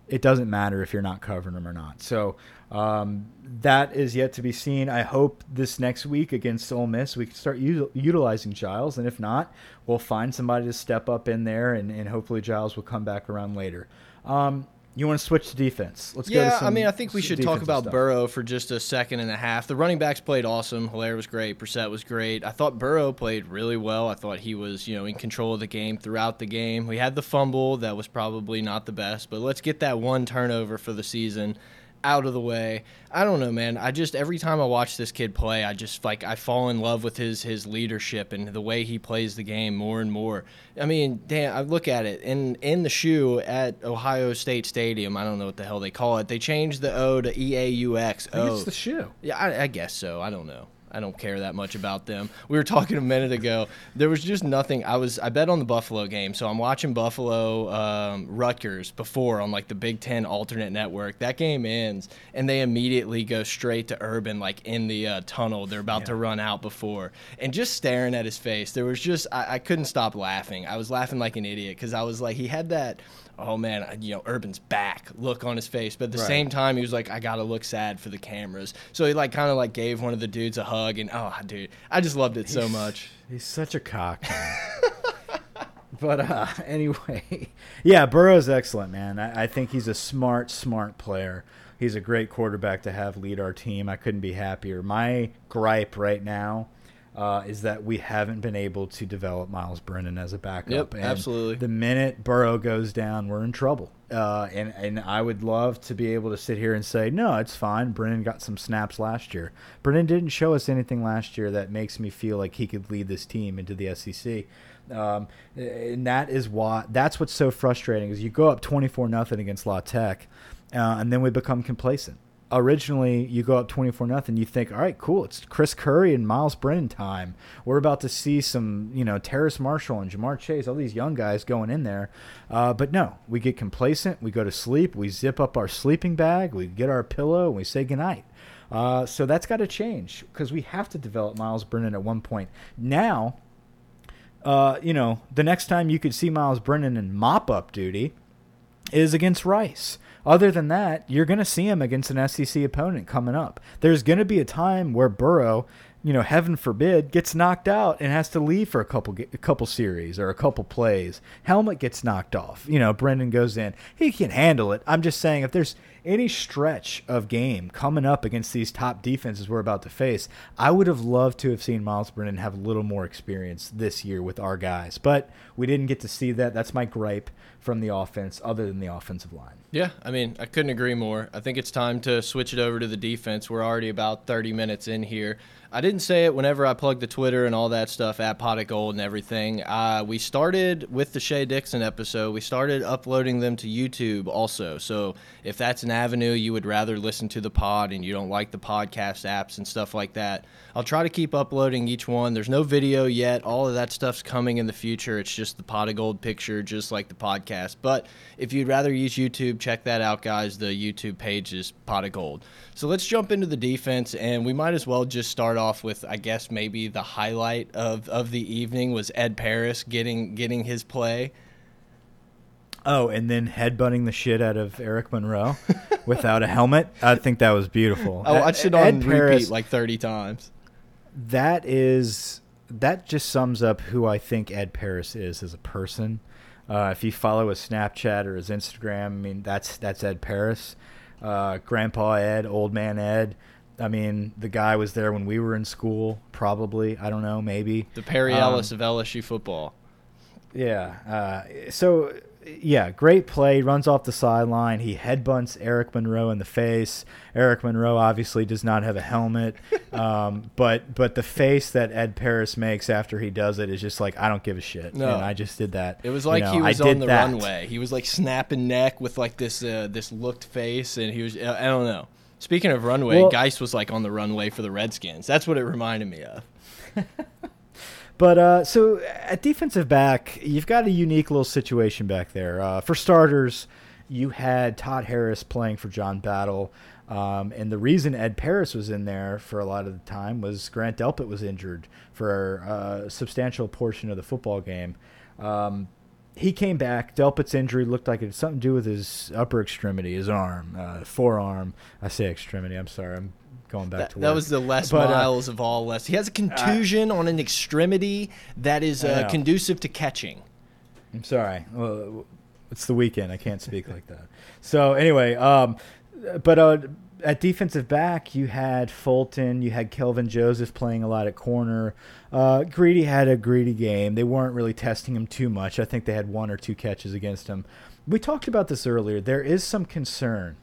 it doesn't matter if you're not covering him or not. So um, that is yet to be seen. I hope this next week against Ole Miss we can start utilizing Giles, and if not, we'll find somebody to step up in there, and, and hopefully Giles will come back around later. Um, you want to switch to defense? Let's yeah, go. Yeah, I mean, I think we should talk about stuff. Burrow for just a second and a half. The running backs played awesome. Helaire was great. Brossette was great. I thought Burrow played really well. I thought he was, you know, in control of the game throughout the game. We had the fumble that was probably not the best, but let's get that one turnover for the season out of the way. I don't know, man. I just every time I watch this kid play, I just like I fall in love with his his leadership and the way he plays the game more and more. I mean, damn, I look at it in in the shoe at Ohio State Stadium. I don't know what the hell they call it. They changed the O to E A U X. Oh, it's the shoe. Yeah, I, I guess so. I don't know. I don't care that much about them. We were [LAUGHS] talking a minute ago. There was just nothing. I was I bet on the Buffalo game, so I'm watching Buffalo um, Rutgers before on like the Big Ten alternate network. That game ends, and they immediately go straight to Urban like in the uh, tunnel. They're about yeah. to run out before, and just staring at his face, there was just I, I couldn't stop laughing. I was laughing like an idiot because I was like he had that oh man, you know, Urban's back look on his face. But at the right. same time, he was like, I gotta look sad for the cameras. So he like kind of like gave one of the dudes a hug, and oh, dude, I just loved it he's, so much. He's such a cock. [LAUGHS] but uh, [LAUGHS] anyway, [LAUGHS] yeah, Burrow's excellent, man. I, I think he's a smart, smart player. He's a great quarterback to have lead our team. I couldn't be happier. My gripe right now uh, is that we haven't been able to develop Myles Brennan as a backup. Yep, and absolutely. The minute Burrow goes down, we're in trouble. Uh, and and I would love to be able to sit here and say, no, it's fine. Brennan got some snaps last year. Brennan didn't show us anything last year that makes me feel like he could lead this team into the SEC. Um, and that is why that's what's so frustrating is you go up twenty four nothing against La Tech, uh, and then we become complacent originally you go up 24 nothing you think all right cool it's chris curry and myles brennan time. We're about to see some you know terrace marshall and ja'marr chase all these young guys going in there. Uh, but no we get complacent we go to sleep we zip up our sleeping bag we get our pillow and we say goodnight. Uh, so that's got to change because we have to develop myles brennan at one point. Now uh, you know the next time you could see myles brennan in mop-up duty is against rice other than that, you're going to see him against an SEC opponent coming up. There's going to be a time where Burrow, you know, heaven forbid, gets knocked out and has to leave for a couple a couple series or a couple plays. Helmet gets knocked off. You know, Brennan goes in. He can handle it. I'm just saying if there's any stretch of game coming up against these top defenses we're about to face, I would have loved to have seen Myles Brennan have a little more experience this year with our guys. But we didn't get to see that. That's my gripe from the offense, other than the offensive line. Yeah, I mean, I couldn't agree more. I think it's time to switch it over to the defense. We're already about 30 minutes in here. I didn't say it whenever I plugged the Twitter and all that stuff at Pot Gold and everything. Uh, we started with the Shea Dixon episode. We started uploading them to YouTube also. So if that's an avenue you would rather listen to the pod and you don't like the podcast apps and stuff like that, I'll try to keep uploading each one. There's no video yet. All of that stuff's coming in the future. It's just the Pot of Gold picture, just like the podcast. But if you'd rather use YouTube, check that out, guys. The YouTube page is Pot of Gold. So let's jump into the defense, and we might as well just start off with, I guess, maybe the highlight of, of the evening was Ed Paris getting getting his play. Oh, and then headbutting the shit out of Eric Monroe without a helmet. I think that was beautiful. I watched it on Ed repeat Paris, like thirty times. That is that just sums up who I think Ed Paris is as a person. Uh, if you follow his Snapchat or his Instagram, I mean that's that's Ed Paris, uh, Grandpa Ed, Old Man Ed. I mean, the guy was there when we were in school, probably. I don't know, maybe. The Perry um, Ellis of LSU football. Yeah. Uh, so yeah, great play. Runs off the sideline. He headbutts Eric Monroe in the face. Eric Monroe obviously does not have a helmet, [LAUGHS] um, but but the face that Ed Paris makes after he does it is just like I don't give a shit. No, and I just did that. It was like you know, he was on the that. runway. He was like snapping neck with like this uh, this looked face, and he was I don't know. Speaking of runway, well, Guice was like on the runway for the Redskins. That's what it reminded me of. [LAUGHS] But uh, so at defensive back, you've got a unique little situation back there. Uh, for starters, you had Todd Harris playing for John Battle. Um, and the reason Ed Paris was in there for a lot of the time was Grant Delpit was injured for a substantial portion of the football game. Um, he came back. Delpit's injury looked like it had something to do with his upper extremity, his arm, uh, forearm. I say extremity. I'm sorry. I'm going back that, to work. That was the Les but, uh, Miles uh, of all Les. He has a contusion on an extremity that is uh, conducive to catching. I'm sorry. Well, it's the weekend. I can't speak like that. So anyway, um, but uh, at defensive back, you had Fulton, you had Kelvin Joseph playing a lot at corner. Uh, Greedy had a greedy game. They weren't really testing him too much. I think they had one or two catches against him. We talked about this earlier. There is some concern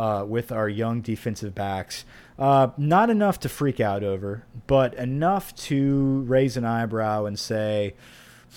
uh, with our young defensive backs. Uh, not enough to freak out over, but enough to raise an eyebrow and say,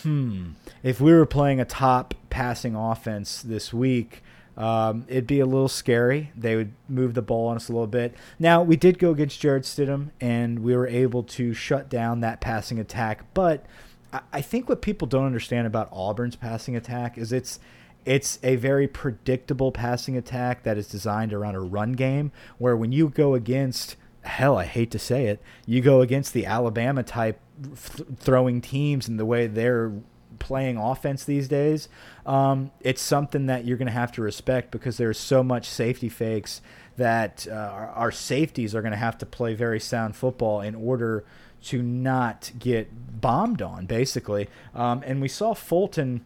hmm, if we were playing a top passing offense this week, um, it'd be a little scary. They would move the ball on us a little bit. Now, we did go against Jarrett Stidham, and we were able to shut down that passing attack. But I, I think what people don't understand about Auburn's passing attack is it's it's a very predictable passing attack that is designed around a run game where when you go against hell i hate to say it you go against the alabama type th throwing teams and the way they're playing offense these days um, it's something that you're going to have to respect because there's so much safety fakes that uh, our, safeties are going to have to play very sound football in order to not get bombed on basically. Um, and we saw fulton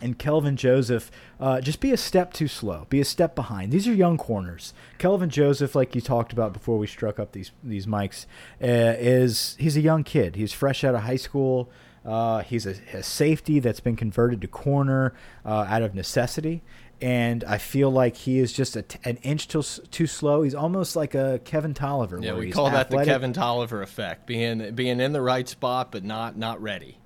and Kelvin Joseph uh, just be a step too slow, be a step behind. These are young corners. Kelvin Joseph, like you talked about before we struck up these these mics, uh, is he's a young kid. He's fresh out of high school. Uh, he's a, a, safety that's been converted to corner uh, out of necessity, and I feel like he is just an inch too, too slow. He's almost like a Kevin Toliver. Yeah, we call athletic. that the Kevin Toliver effect, being being in the right spot but not not ready.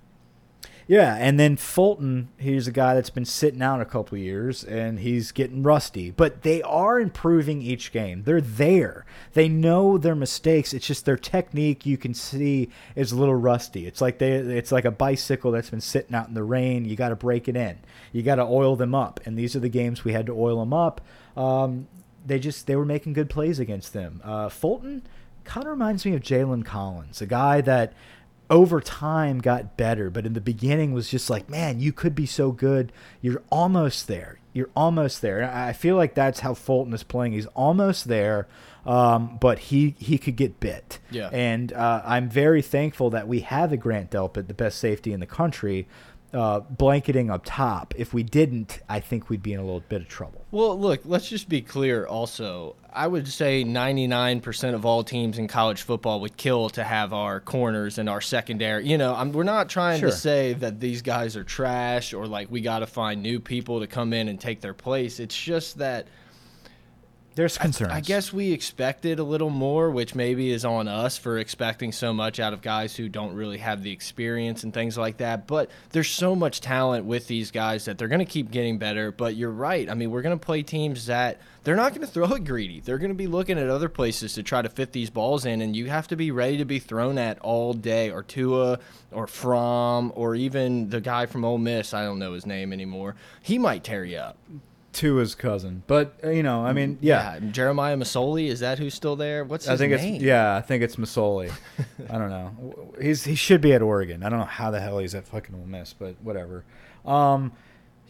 Yeah, and then Fulton, he's a guy that's been sitting out a couple years and he's getting rusty. But they are improving each game. They're there. They know their mistakes. It's just their technique you can see is a little rusty. It's like they it's like a bicycle that's been sitting out in the rain. You got to break it in. You got to oil them up. And these are the games we had to oil them up. Um, they just they were making good plays against them. Uh, Fulton kind of reminds me of Jalen Collins, a guy that over time got better, but in the beginning was just like, man, you could be so good. You're almost there. You're almost there. I feel like that's how Fulton is playing. He's almost there, um, but he he could get bit. Yeah. And uh, I'm very thankful that we have a Grant Delpit, the best safety in the country, uh, blanketing up top. If we didn't, I think we'd be in a little bit of trouble. Well, look, let's just be clear also. I would say 99% of all teams in college football would kill to have our corners and our secondary. You know, I'm, we're not trying sure. to say that these guys are trash or like we got to find new people to come in and take their place. It's just that There's concerns. I, I guess we expected a little more, which maybe is on us for expecting so much out of guys who don't really have the experience and things like that. But there's so much talent with these guys that they're going to keep getting better. But you're right. I mean, we're going to play teams that they're not going to throw it greedy. They're going to be looking at other places to try to fit these balls in, and you have to be ready to be thrown at all day. Or Tua, or Fromm, or even the guy from Ole Miss. I don't know his name anymore. He might tear you up to his cousin. But uh, you know, I mean, yeah. yeah. Jeremiah Masoli is that who's still there? What's his I think name? it's yeah, I think it's Masoli. [LAUGHS] I don't know. He's he should be at Oregon. I don't know how the hell he's at fucking Ole Miss, but whatever. Um,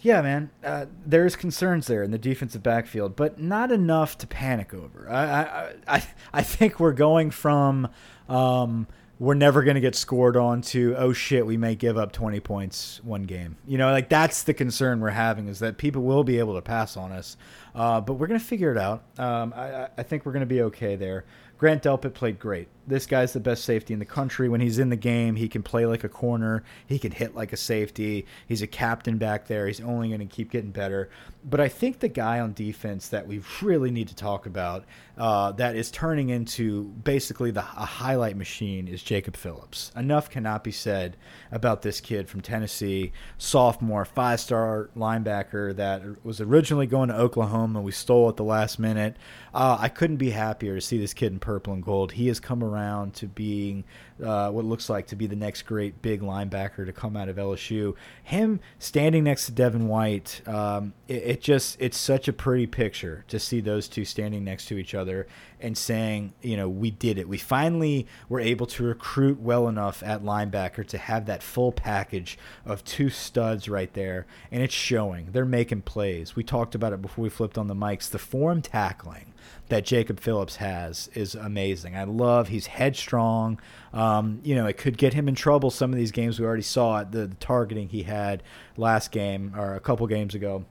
yeah, man. Uh, there's concerns there in the defensive backfield, but not enough to panic over. I I I, I think we're going from. Um, we're never going to get scored on to oh shit we may give up 20 points one game. You know like that's the concern we're having is that people will be able to pass on us uh, but we're going to figure it out. Um, I, I, think we're going to be okay there. Grant delpit played great this guy's the best safety in the country. When he's in the game, he can play like a corner. He can hit like a safety. He's a captain back there. He's only going to keep getting better. But I think the guy on defense that we really need to talk about uh, that is turning into basically the, a highlight machine is Jacob Phillips. Enough cannot be said about this kid from Tennessee, sophomore, five star linebacker that was originally going to Oklahoma. And we stole at the last minute. Uh, I couldn't be happier to see this kid in purple and gold. He has come around around to being uh, what looks like to be the next great big linebacker to come out of LSU. Him standing next to Devin White, um, it, it, just it's such a pretty picture to see those two standing next to each other and saying, you know, we did it. We finally were able to recruit well enough at linebacker to have that full package of two studs right there, and it's showing. They're making plays. We talked about it before we flipped on the mics. The form tackling that Jacob Phillips has is amazing. I love he's headstrong. Um, you know, it could get him in trouble. Some of these games we already saw it, the, the targeting he had last game or a couple games ago.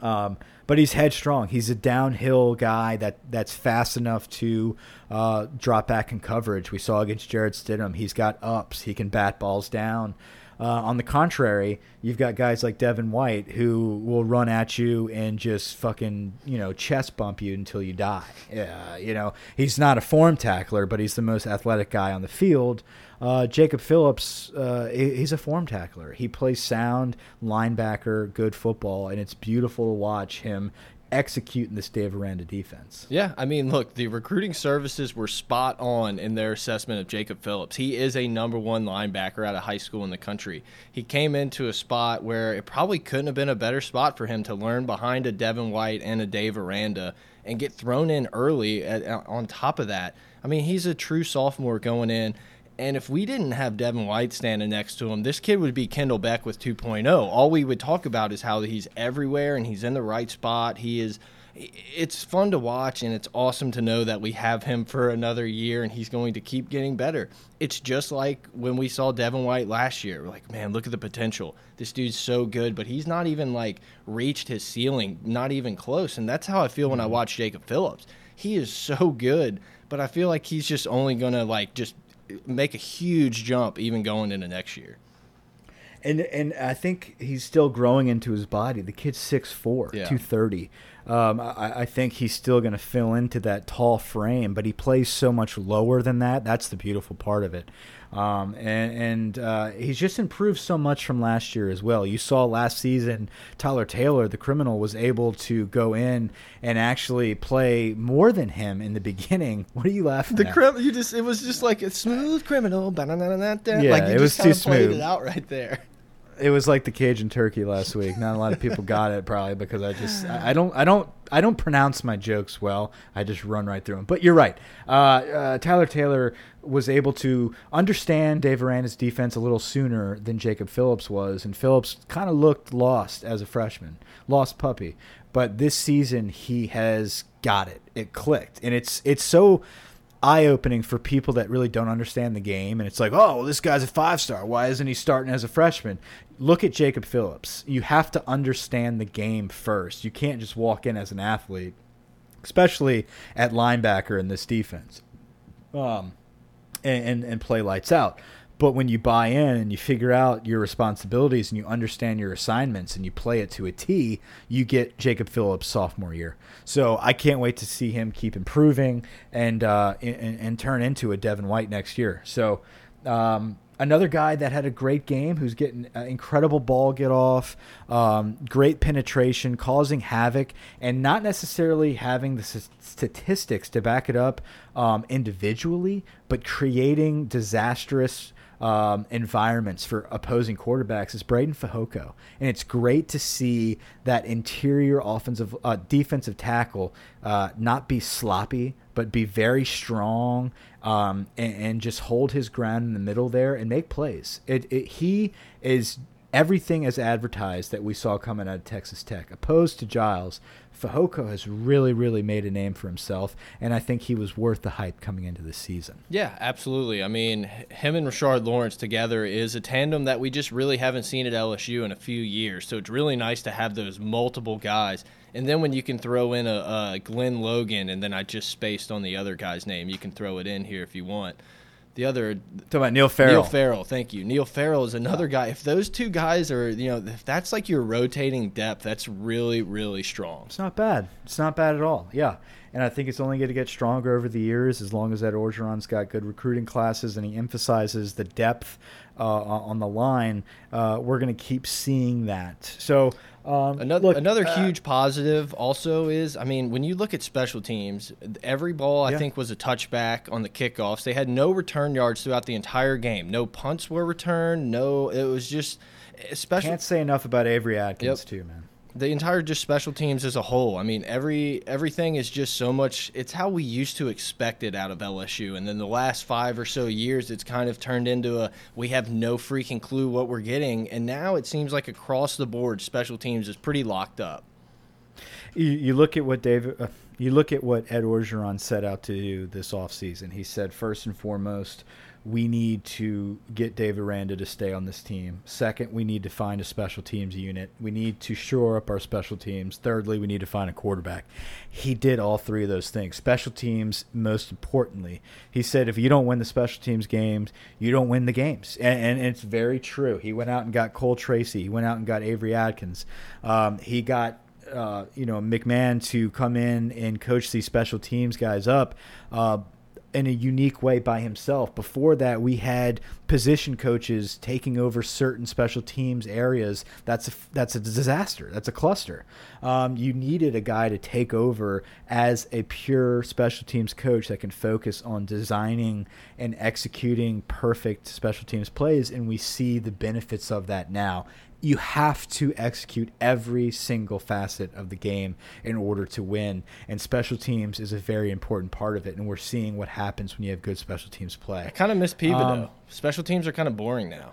Um, but he's headstrong. He's a downhill guy that that's fast enough to uh, drop back in coverage. We saw against Jarrett Stidham. He's got ups. He can bat balls down. Uh, on the contrary, you've got guys like Devin White who will run at you and just fucking you know chest bump you until you die. Yeah, you know he's not a form tackler, but he's the most athletic guy on the field. Uh, Jacob Phillips, uh, he's a form tackler. He plays sound linebacker, good football, and it's beautiful to watch him executing this Dave Aranda defense. Yeah, I mean, look, the recruiting services were spot on in their assessment of Jacob Phillips. He is a number one linebacker out of high school in the country. He came into a spot where it probably couldn't have been a better spot for him to learn behind a Devin White and a Dave Aranda and get thrown in early at, on top of that. I mean, he's a true sophomore going in. And if we didn't have Devin White standing next to him, this kid would be Kendell Beckwith 2.0. All we would talk about is how he's everywhere and he's in the right spot. He is. It's fun to watch and it's awesome to know that we have him for another year and he's going to keep getting better. It's just like when we saw Devin White last year. We're like, man, look at the potential. This dude's so good, but he's not even like reached his ceiling, not even close. And that's how I feel when I mm-hmm. watch Jacob Phillips. He is so good, but I feel like he's just only going to like just make a huge jump even going into next year. And and I think he's still growing into his body. The kid's 6'4", yeah. 230. Um, I, I, think he's still going to fill into that tall frame, but he plays so much lower than that. That's the beautiful part of it. Um, and and uh, he's just improved so much from last year as well. You saw last season Tyler Taylor, the criminal, was able to go in and actually play more than him in the [LAUGHS] beginning. What are you laughing the at? Crim- you just it was just like a smooth criminal. Yeah, like it was too smooth. It out right there it was like the Cajun turkey last week. Not a lot of people got it probably because I just I, I, don't I don't I don't pronounce my jokes well. I just run right through them. But you're right. Uh, uh, Tyler Taylor was able to understand Dave Aranda's defense a little sooner than Jacob Phillips was, and Phillips kind of looked lost as a freshman, lost puppy. But this season he has got it. It clicked, and it's it's so eye opening for people that really don't understand the game. And it's like, oh, well, this guy's a five star. Why isn't he starting as a freshman? Look at Jacob Phillips. You have to understand the game first. You can't just walk in as an athlete, especially at linebacker in this defense, um, and, and, and play lights out. But when you buy in and you figure out your responsibilities and you understand your assignments and you play it to a T, you get Jacob Phillips sophomore year. So I can't wait to see him keep improving and uh, and, and turn into a Devin White next year. So um, another guy that had a great game who's getting uh, incredible ball get off, um, great penetration, causing havoc, and not necessarily having the statistics to back it up um, individually, but creating disastrous. Um, environments for opposing quarterbacks is Breiden Fehoko, and it's great to see that interior offensive uh, defensive tackle uh, not be sloppy, but be very strong um, and, and, just hold his ground in the middle there and make plays. It, it, he is everything as advertised that we saw coming out of Texas Tech, opposed to Giles. Fehoko has really, really made a name for himself, and I think he was worth the hype coming into the season. Yeah, absolutely. I mean, him and Rashard Lawrence together is a tandem that we just really haven't seen at LSU in a few years. So it's really nice to have those multiple guys. And then when you can throw in a, a Glen Logan, and then I just spaced on the other guy's name, you can throw it in here if you want the other talking about Neil Farrell. Neil Farrell, thank you. Neil Farrell is another guy. If those two guys are, you know, if that's like your rotating depth, that's really, really strong. It's not bad. It's not bad at all. Yeah, and I think it's only going to get stronger over the years as long as that Orgeron's got good recruiting classes and he emphasizes the depth on the line. Uh, we're going to keep seeing that. So um, another look, another uh, huge positive also is, I mean, when you look at special teams, every ball I yeah. think was a touchback on the kickoffs. They had no return yards throughout the entire game. No punts were returned. No, it was just special. Can't say enough about Avery Atkins yep. too, man the entire just special teams as a whole. I mean, every everything is just so much. It's how we used to expect it out of LSU, and then the last five or so years, it's kind of turned into a we have no freaking clue what we're getting, and now it seems like across the board, special teams is pretty locked up. You, you look at what David. Uh, you look at what Ed Orgeron set out to do this offseason. He said first and foremost we need to get Dave Aranda to stay on this team. Second, we need to find a special teams unit. We need to shore up our special teams. Thirdly, we need to find a quarterback. He did all three of those things. Special teams, most importantly. He said, if you don't win the special teams games, you don't win the games. And, and it's very true. He went out and got Cole Tracy. He went out and got Avery Atkins. Um, he got uh, you know McMahon to come in and coach these special teams guys up. Uh, in a unique way by himself. Before that, we had position coaches taking over certain special teams areas. That's a, that's a disaster. That's a cluster. Um, you needed a guy to take over as a pure special teams coach that can focus on designing and executing perfect special teams plays, and we see the benefits of that now you have to execute every single facet of the game in order to win. And special teams is a very important part of it. And we're seeing what happens when you have good special teams play. I kind of miss Peveto. Um, special teams are kind of boring now.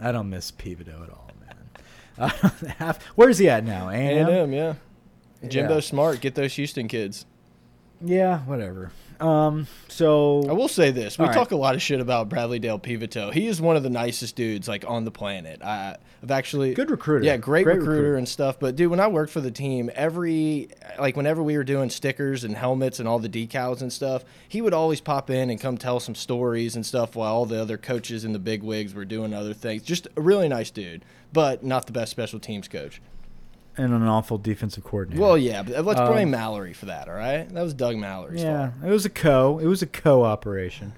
I don't miss Peveto at all, man. [LAUGHS] have, where's he at now? A&M, yeah. Jimbo yeah. Smart, get those Houston kids. Yeah, whatever. Um, so I will say this: we talk a lot of shit about Bradley Dale Peveto. He is one of the nicest dudes like on the planet. I, have actually good recruiter. Yeah, great, great recruiter, recruiter, and stuff. But dude, when I worked for the team, every like whenever we were doing stickers and helmets and all the decals and stuff, he would always pop in and come tell some stories and stuff while all the other coaches and the big wigs were doing other things. Just a really nice dude, but not the best special teams coach and an awful defensive coordinator. Well, yeah, but let's blame um, Mallory for that. All right, that was Doug Mallory's yeah, fault. it was a co. It was a co operation.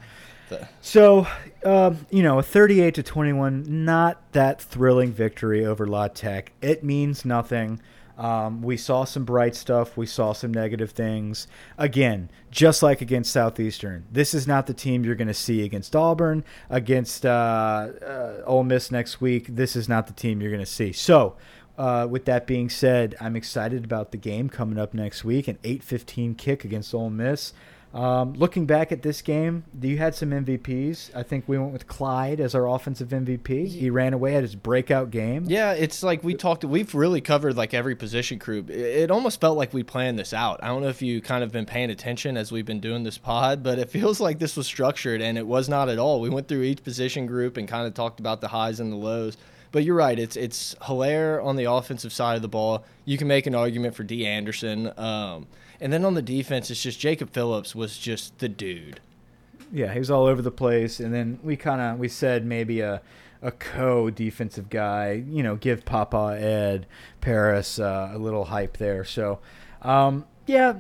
So, uh, you know, a 38 to 21, not that thrilling victory over La Tech. It means nothing. Um, we saw some bright stuff. We saw some negative things. Again, just like against Southeastern, this is not the team you're going to see against Auburn, against uh, uh, Ole Miss next week. This is not the team you're going to see. So uh, with that being said, I'm excited about the game coming up next week, an 8:15 kick against Ole Miss. Um, looking back at this game, you had some MVPs. I think we went with Clyde as our offensive MVP. He ran away at his breakout game. Yeah, it's like we talked. We've really covered like every position group. It almost felt like we planned this out. I don't know if you kind of been paying attention as we've been doing this pod, but it feels like this was structured, and it was not at all. We went through each position group and kind of talked about the highs and the lows. But you're right. It's it's Helaire on the offensive side of the ball. You can make an argument for Dee Anderson. Um, and then on the defense, it's just Jacob Phillips was just the dude. Yeah, he was all over the place, and then we kind of we said maybe a a co defensive guy, you know, give Papa Ed Paris uh, a little hype there. So, um, yeah,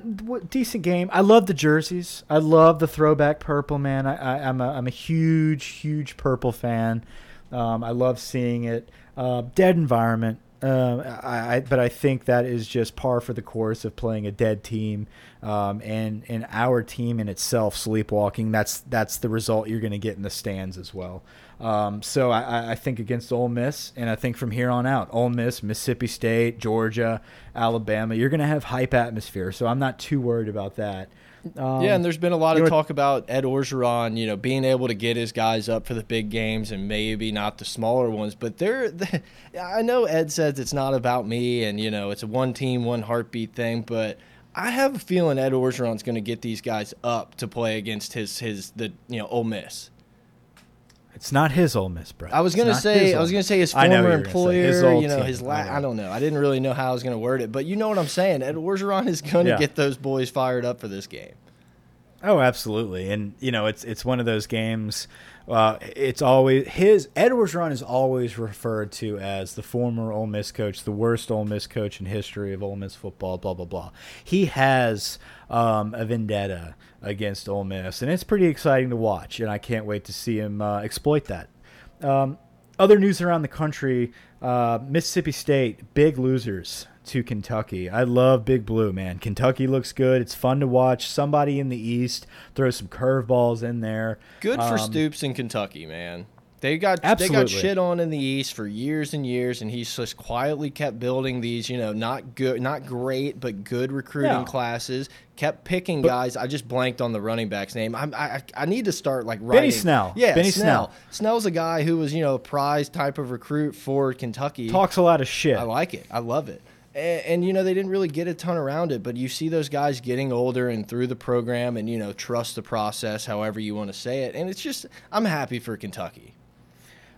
decent game. I love the jerseys. I love the throwback purple, man. I, am a I'm a huge huge purple fan. Um, I love seeing it. Uh, dead environment. Uh, I, I, but I think that is just par for the course of playing a dead team, um, and and our team in itself sleepwalking. That's that's the result you're going to get in the stands as well. Um, so I, I think against Ole Miss, and I think from here on out, Ole Miss, Mississippi State, Georgia, Alabama, you're going to have hype atmosphere. So I'm not too worried about that. Um, yeah, and there's been a lot of talk about Ed Orgeron, you know, being able to get his guys up for the big games and maybe not the smaller ones. But they're, [LAUGHS] I know Ed says it's not about me and you know it's a one team, one heartbeat thing, but I have a feeling Ed Orgeron's going to get these guys up to play against his his the you know Ole Miss. It's not his Ole Miss, bro. I was gonna say I was gonna say his former employer. His you know team. his la- I, I, don't know. I didn't really know how I was gonna word it, but you know what I'm saying. Ed Orgeron is gonna yeah. get those boys fired up for this game. Oh, absolutely, and you know it's it's one of those games. Uh, it's always his Ed Orgeron is always referred to as the former Ole Miss coach, the worst Ole Miss coach in history of Ole Miss football. Blah blah blah. He has um, a vendetta against Ole Miss, and it's pretty exciting to watch. And I can't wait to see him uh, exploit that. Um, other news around the country: uh, Mississippi State big losers to Kentucky. I love Big Blue, man. Kentucky looks good. It's fun to watch. Somebody in the East throw some curveballs in there. Good for um, Stoops in Kentucky, man. They got Absolutely. they got shit on in the East for years and years, and he's just quietly kept building these, you know, not good, not great, but good recruiting no. classes. Kept picking but, guys. I just blanked on the running back's name. I I, I need to start like writing. Benny Snell. Yeah, Benny Snell. Snell. Snell's a guy who was you know a prize type of recruit for Kentucky. Talks a lot of shit. I like it. I love it. And, and, you know they didn't really get a ton around it but you see those guys getting older and through the program and you know trust the process however you want to say it and it's just i'm happy for kentucky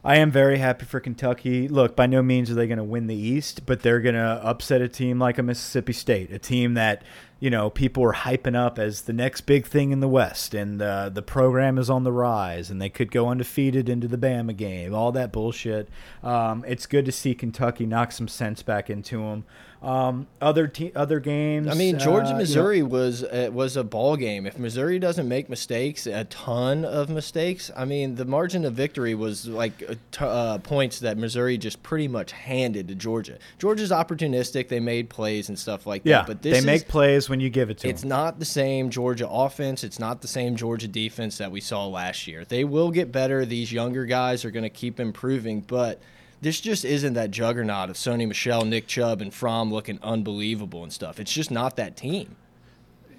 I am very happy for Kentucky. Look, by no means are they going to win the East, but they're going to upset a team like a Mississippi State, a team that you know people are hyping up as the next big thing in the West, and uh, the program is on the rise, and they could go undefeated into the Bama game. All that bullshit. Um, it's good to see Kentucky knock some sense back into them. Um, other other games. I mean, Georgia uh, Missouri know, was uh, was a ball game. If Missouri doesn't make mistakes, a ton of mistakes. I mean, the margin of victory was like uh, points that Missouri just pretty much handed to Georgia. Georgia's opportunistic. They made plays and stuff like yeah, that. But they make plays when you give it to it's them. It's not the same Georgia offense. It's not the same Georgia defense that we saw last year. They will get better. These younger guys are going to keep improving, but this just isn't that juggernaut of Sony Michel, Nick Chubb, and Fromm looking unbelievable and stuff. It's just not that team.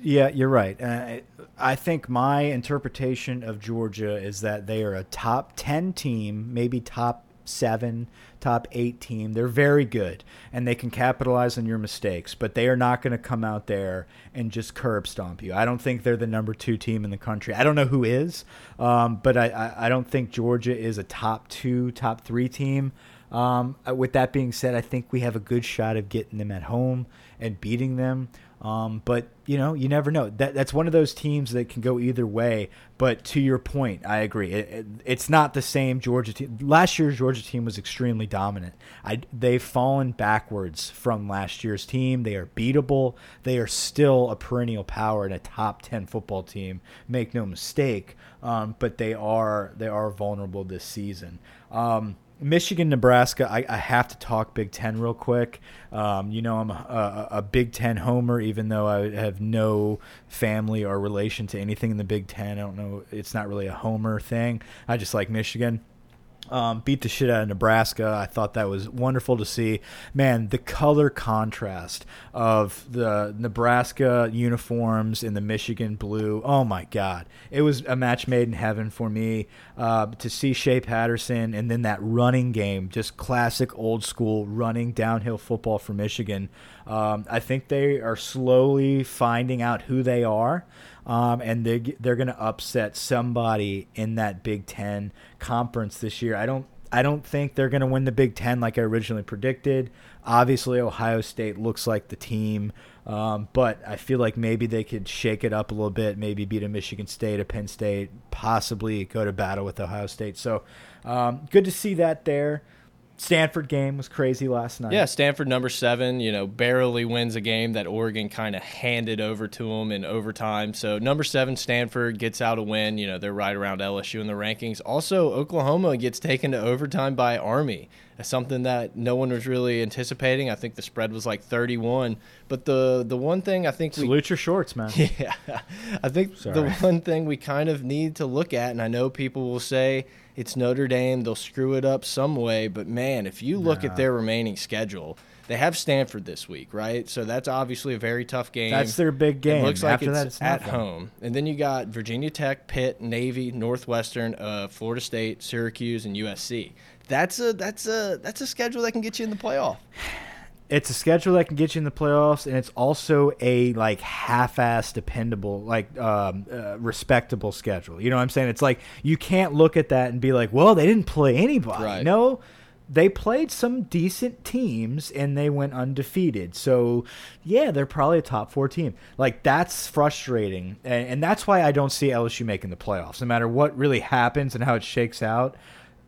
Yeah, you're right. Uh, I think my interpretation of Georgia is that they are a top 10 team, maybe top seven, top eight team. They're very good and they can capitalize on your mistakes, but they are not going to come out there and just curb stomp you. I don't think they're the number two team in the country. I don't know who is, um, but I, I, I don't think Georgia is a top two, top three team. Um, with that being said, I think we have a good shot of getting them at home and beating them. Um, but you know, you never know. That that's one of those teams that can go either way. But to your point, I agree. It, it, it's not the same Georgia team. Last year's Georgia team was extremely dominant. I, they've fallen backwards from last year's team. They are beatable. They are still a perennial power and a top ten football team. Make no mistake. Um, but they are they are vulnerable this season. Um, Michigan, Nebraska. I, I, have to talk Big Ten real quick. Um, you know, I'm a, a, a, Big Ten homer, even though I have no family or relation to anything in the Big Ten. I don't know. It's not really a homer thing. I just like Michigan um, beat the shit out of Nebraska. I thought that was wonderful to see. Man, the color contrast of the Nebraska uniforms and the Michigan blue. Oh my God, it was a match made in heaven for me uh, to see Shea Patterson and then that running game, just classic old school running downhill football for Michigan. Um, I think they are slowly finding out who they are um, and they they're going to upset somebody in that Big Ten conference this year. I don't I don't think they're going to win the Big Ten like I originally predicted. Obviously, Ohio State looks like the team. Um, but I feel like maybe they could shake it up a little bit, maybe beat a Michigan State, a Penn State, possibly go to battle with Ohio State. So um, good to see that there. Stanford game was crazy last night. Yeah, Stanford number seven, you know, barely wins a game that Oregon kind of handed over to them in overtime. So number seven, Stanford gets out a win. You know, they're right around LSU in the rankings. Also, Oklahoma gets taken to overtime by Army, something that no one was really anticipating. I think the spread was like 31. But the the one thing I think salute we, your shorts, man. [LAUGHS] Yeah, I think Sorry. the one thing we kind of need to look at, and I know people will say it's Notre Dame. They'll screw it up some way. But man, if you look at their remaining schedule, they have Stanford this week, right? So that's obviously a very tough game. That's their big game. It looks like After it's, that, it's at home. And then you got Virginia Tech, Pitt, Navy, Northwestern, uh, Florida State, Syracuse, and USC. That's a that's a that's a schedule that can get you in the playoff it's a schedule that can get you in the playoffs, and it's also a like half-ass dependable, like um, uh, respectable schedule. You know what I'm saying? It's like you can't look at that and be like, well, they didn't play anybody. Right. No, they played some decent teams and they went undefeated. So, yeah, they're probably a top four team. Like that's frustrating, and, and that's why I don't see LSU making the playoffs. No matter what really happens and how it shakes out,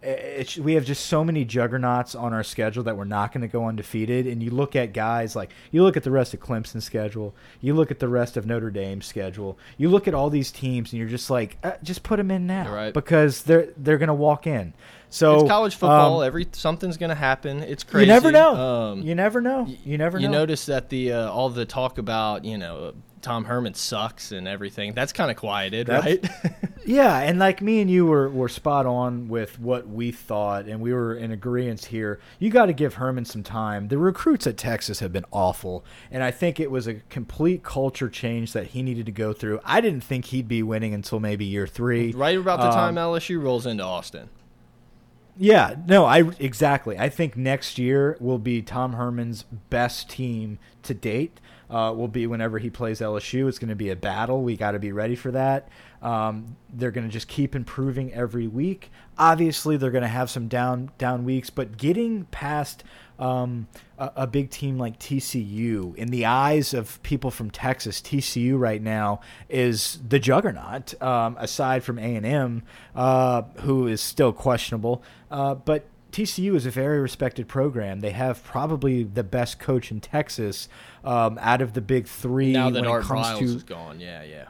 it, we have just so many juggernauts on our schedule that we're not going to go undefeated. And you look at guys like you look at the rest of Clemson's schedule, you look at the rest of Notre Dame's schedule, you look at all these teams, and you're just like, uh, just put them in now right. because they're they're going to walk in. So it's college football. Um, Every something's going to happen. It's crazy. You never know. Um, you never know. You never know. You notice that the uh, all the talk about you know Tom Herman sucks and everything. That's kind of quieted, That's, right? [LAUGHS] yeah, and like me and you were were spot on with what we thought, and we were in agreement here. You got to give Herman some time. The recruits at Texas have been awful, and I think it was a complete culture change that he needed to go through. I didn't think he'd be winning until maybe year three, right about the um, time LSU rolls into Austin. Yeah, no, I exactly. I think next year will be Tom Herman's best team to date uh, will be whenever he plays LSU. It's going to be a battle. We got to be ready for that. Um, they're going to just keep improving every week. Obviously, they're going to have some down down weeks, but getting past um, a, a, big team like TCU in the eyes of people from Texas, TCU right now is the juggernaut. Um, aside from A and M, uh, who is still questionable, uh, but TCU is a very respected program. They have probably the best coach in Texas um, out of the big three. Now that Art Briles to, is gone, yeah, yeah.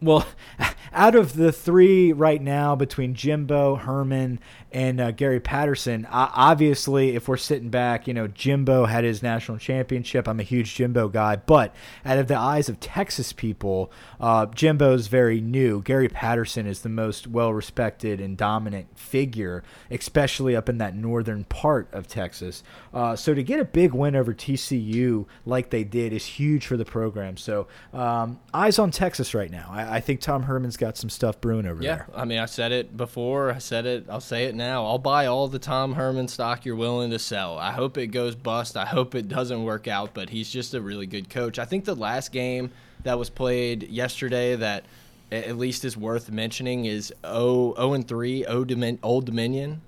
Well, [LAUGHS] out of the three right now between Jimbo, Herman, and uh, Gary Patterson, uh, obviously, if we're sitting back, you know, Jimbo had his national championship. I'm a huge Jimbo guy. But out of the eyes of Texas people, uh, Jimbo's very new. Gary Patterson is the most well respected and dominant figure, especially up in that northern part of Texas. Uh, so to get a big win over TCU like they did is huge for the program. So um, eyes on Texas right now. I, I, think Tom Herman's got some stuff brewing over yeah, there. Yeah, I mean, I said it before. I said it. I'll say it now. I'll buy all the Tom Herman stock you're willing to sell. I hope it goes bust. I hope it doesn't work out, but he's just a really good coach. I think the last game that was played yesterday that at least is worth mentioning is 0, 0 and 3 Old Dominion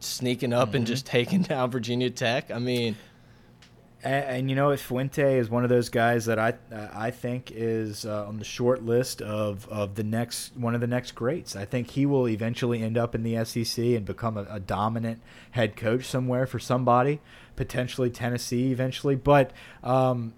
sneaking up mm -hmm. and mm-hmm. just [LAUGHS] taking down Virginia Tech. I mean, and, and, you know, Fuente is one of those guys that I I think is uh, on the short list of, of the next one of the next greats. I think he will eventually end up in the SEC and become a, a dominant head coach somewhere for somebody, potentially Tennessee eventually. But um,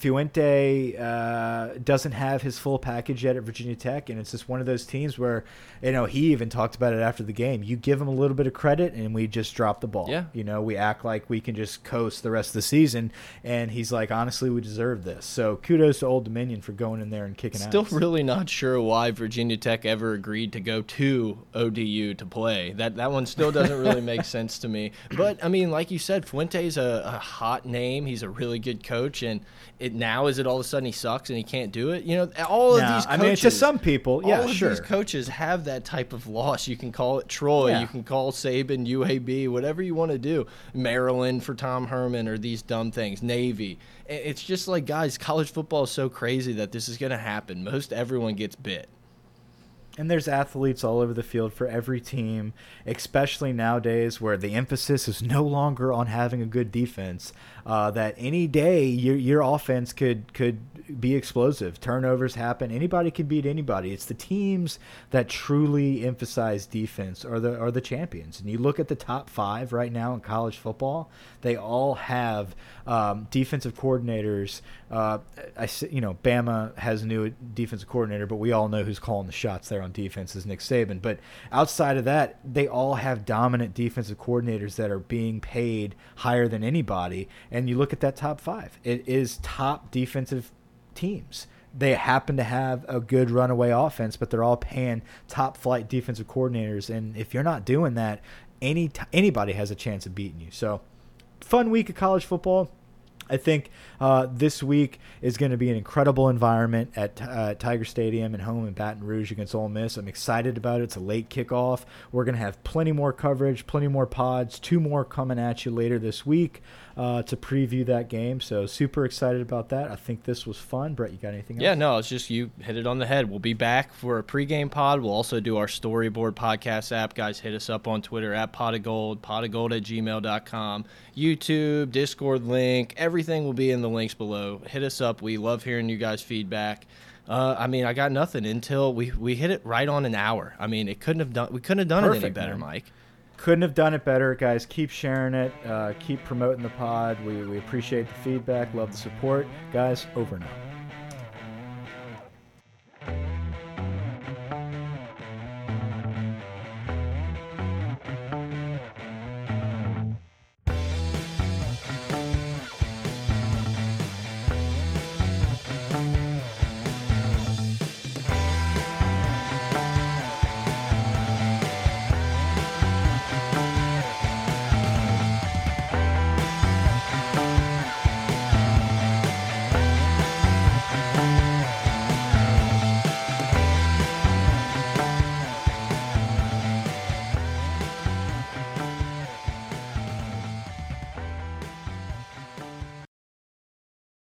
Fuente uh, doesn't have his full package yet at Virginia Tech, and it's just one of those teams where, you know, he even talked about it after the game. You give him a little bit of credit, and we just drop the ball. Yeah. You know, we act like we can just coast the rest of the season, and he's like, honestly, we deserve this. So kudos to Old Dominion for going in there and kicking Still ass. really not sure why Virginia Tech ever agreed to go to ODU to play. That that one still doesn't really make [LAUGHS] sense to me. But I mean, like you said, Fuente's a, a hot name. He's a really good coach, and it now is it all of a sudden he sucks and he can't do it? You know, all of these. Coaches, I mean, to some people, yeah, all of sure. These coaches have that type of loss. You can call it Troy, yeah. you can call Saban, UAB, whatever you want to do. Maryland for Tom Herman or these dumb things. Navy. It's just like guys, college football is so crazy that this is going to happen. Most everyone gets bit. And there's athletes all over the field for every team, especially nowadays where the emphasis is no longer on having a good defense. Uh, that any day your your offense could could be explosive. Turnovers happen. Anybody can beat anybody. It's the teams that truly emphasize defense are the are the champions. And you look at the top five right now in college football; they all have um, defensive coordinators. Uh, I you know Bama has a new defensive coordinator, but we all know who's calling the shots there on defense is Nick Saban. But outside of that, they all have dominant defensive coordinators that are being paid higher than anybody. And you look at that top five; it is top defensive teams. They happen to have a good runaway offense, but they're all paying top flight defensive coordinators. And if you're not doing that, any anybody has a chance of beating you. So, fun week of college football. I think uh, this week is going to be an incredible environment at uh, Tiger Stadium and home in Baton Rouge against Ole Miss. I'm excited about it. It's a late kickoff. We're going to have plenty more coverage, plenty more pods, two more coming at you later this week uh, to preview that game. So super excited about that. I think this was fun. Brett, you got anything else? Yeah, no, it's just you hit it on the head. We'll be back for a pregame pod. We'll also do our storyboard podcast app. Guys, hit us up on Twitter at pot of gold, pot of gold at gmail.com, YouTube, Discord link. Everything will be in the links below. Hit us up. We love hearing you guys' feedback. Uh, I mean, I got nothing until we, we hit it right on an hour. I mean, it couldn't have done we couldn't have done Perfect, it any better, man. Mike. Couldn't have done it better, guys. Keep sharing it. Uh, keep promoting the pod. We, we appreciate the feedback. Love the support, guys. Over now.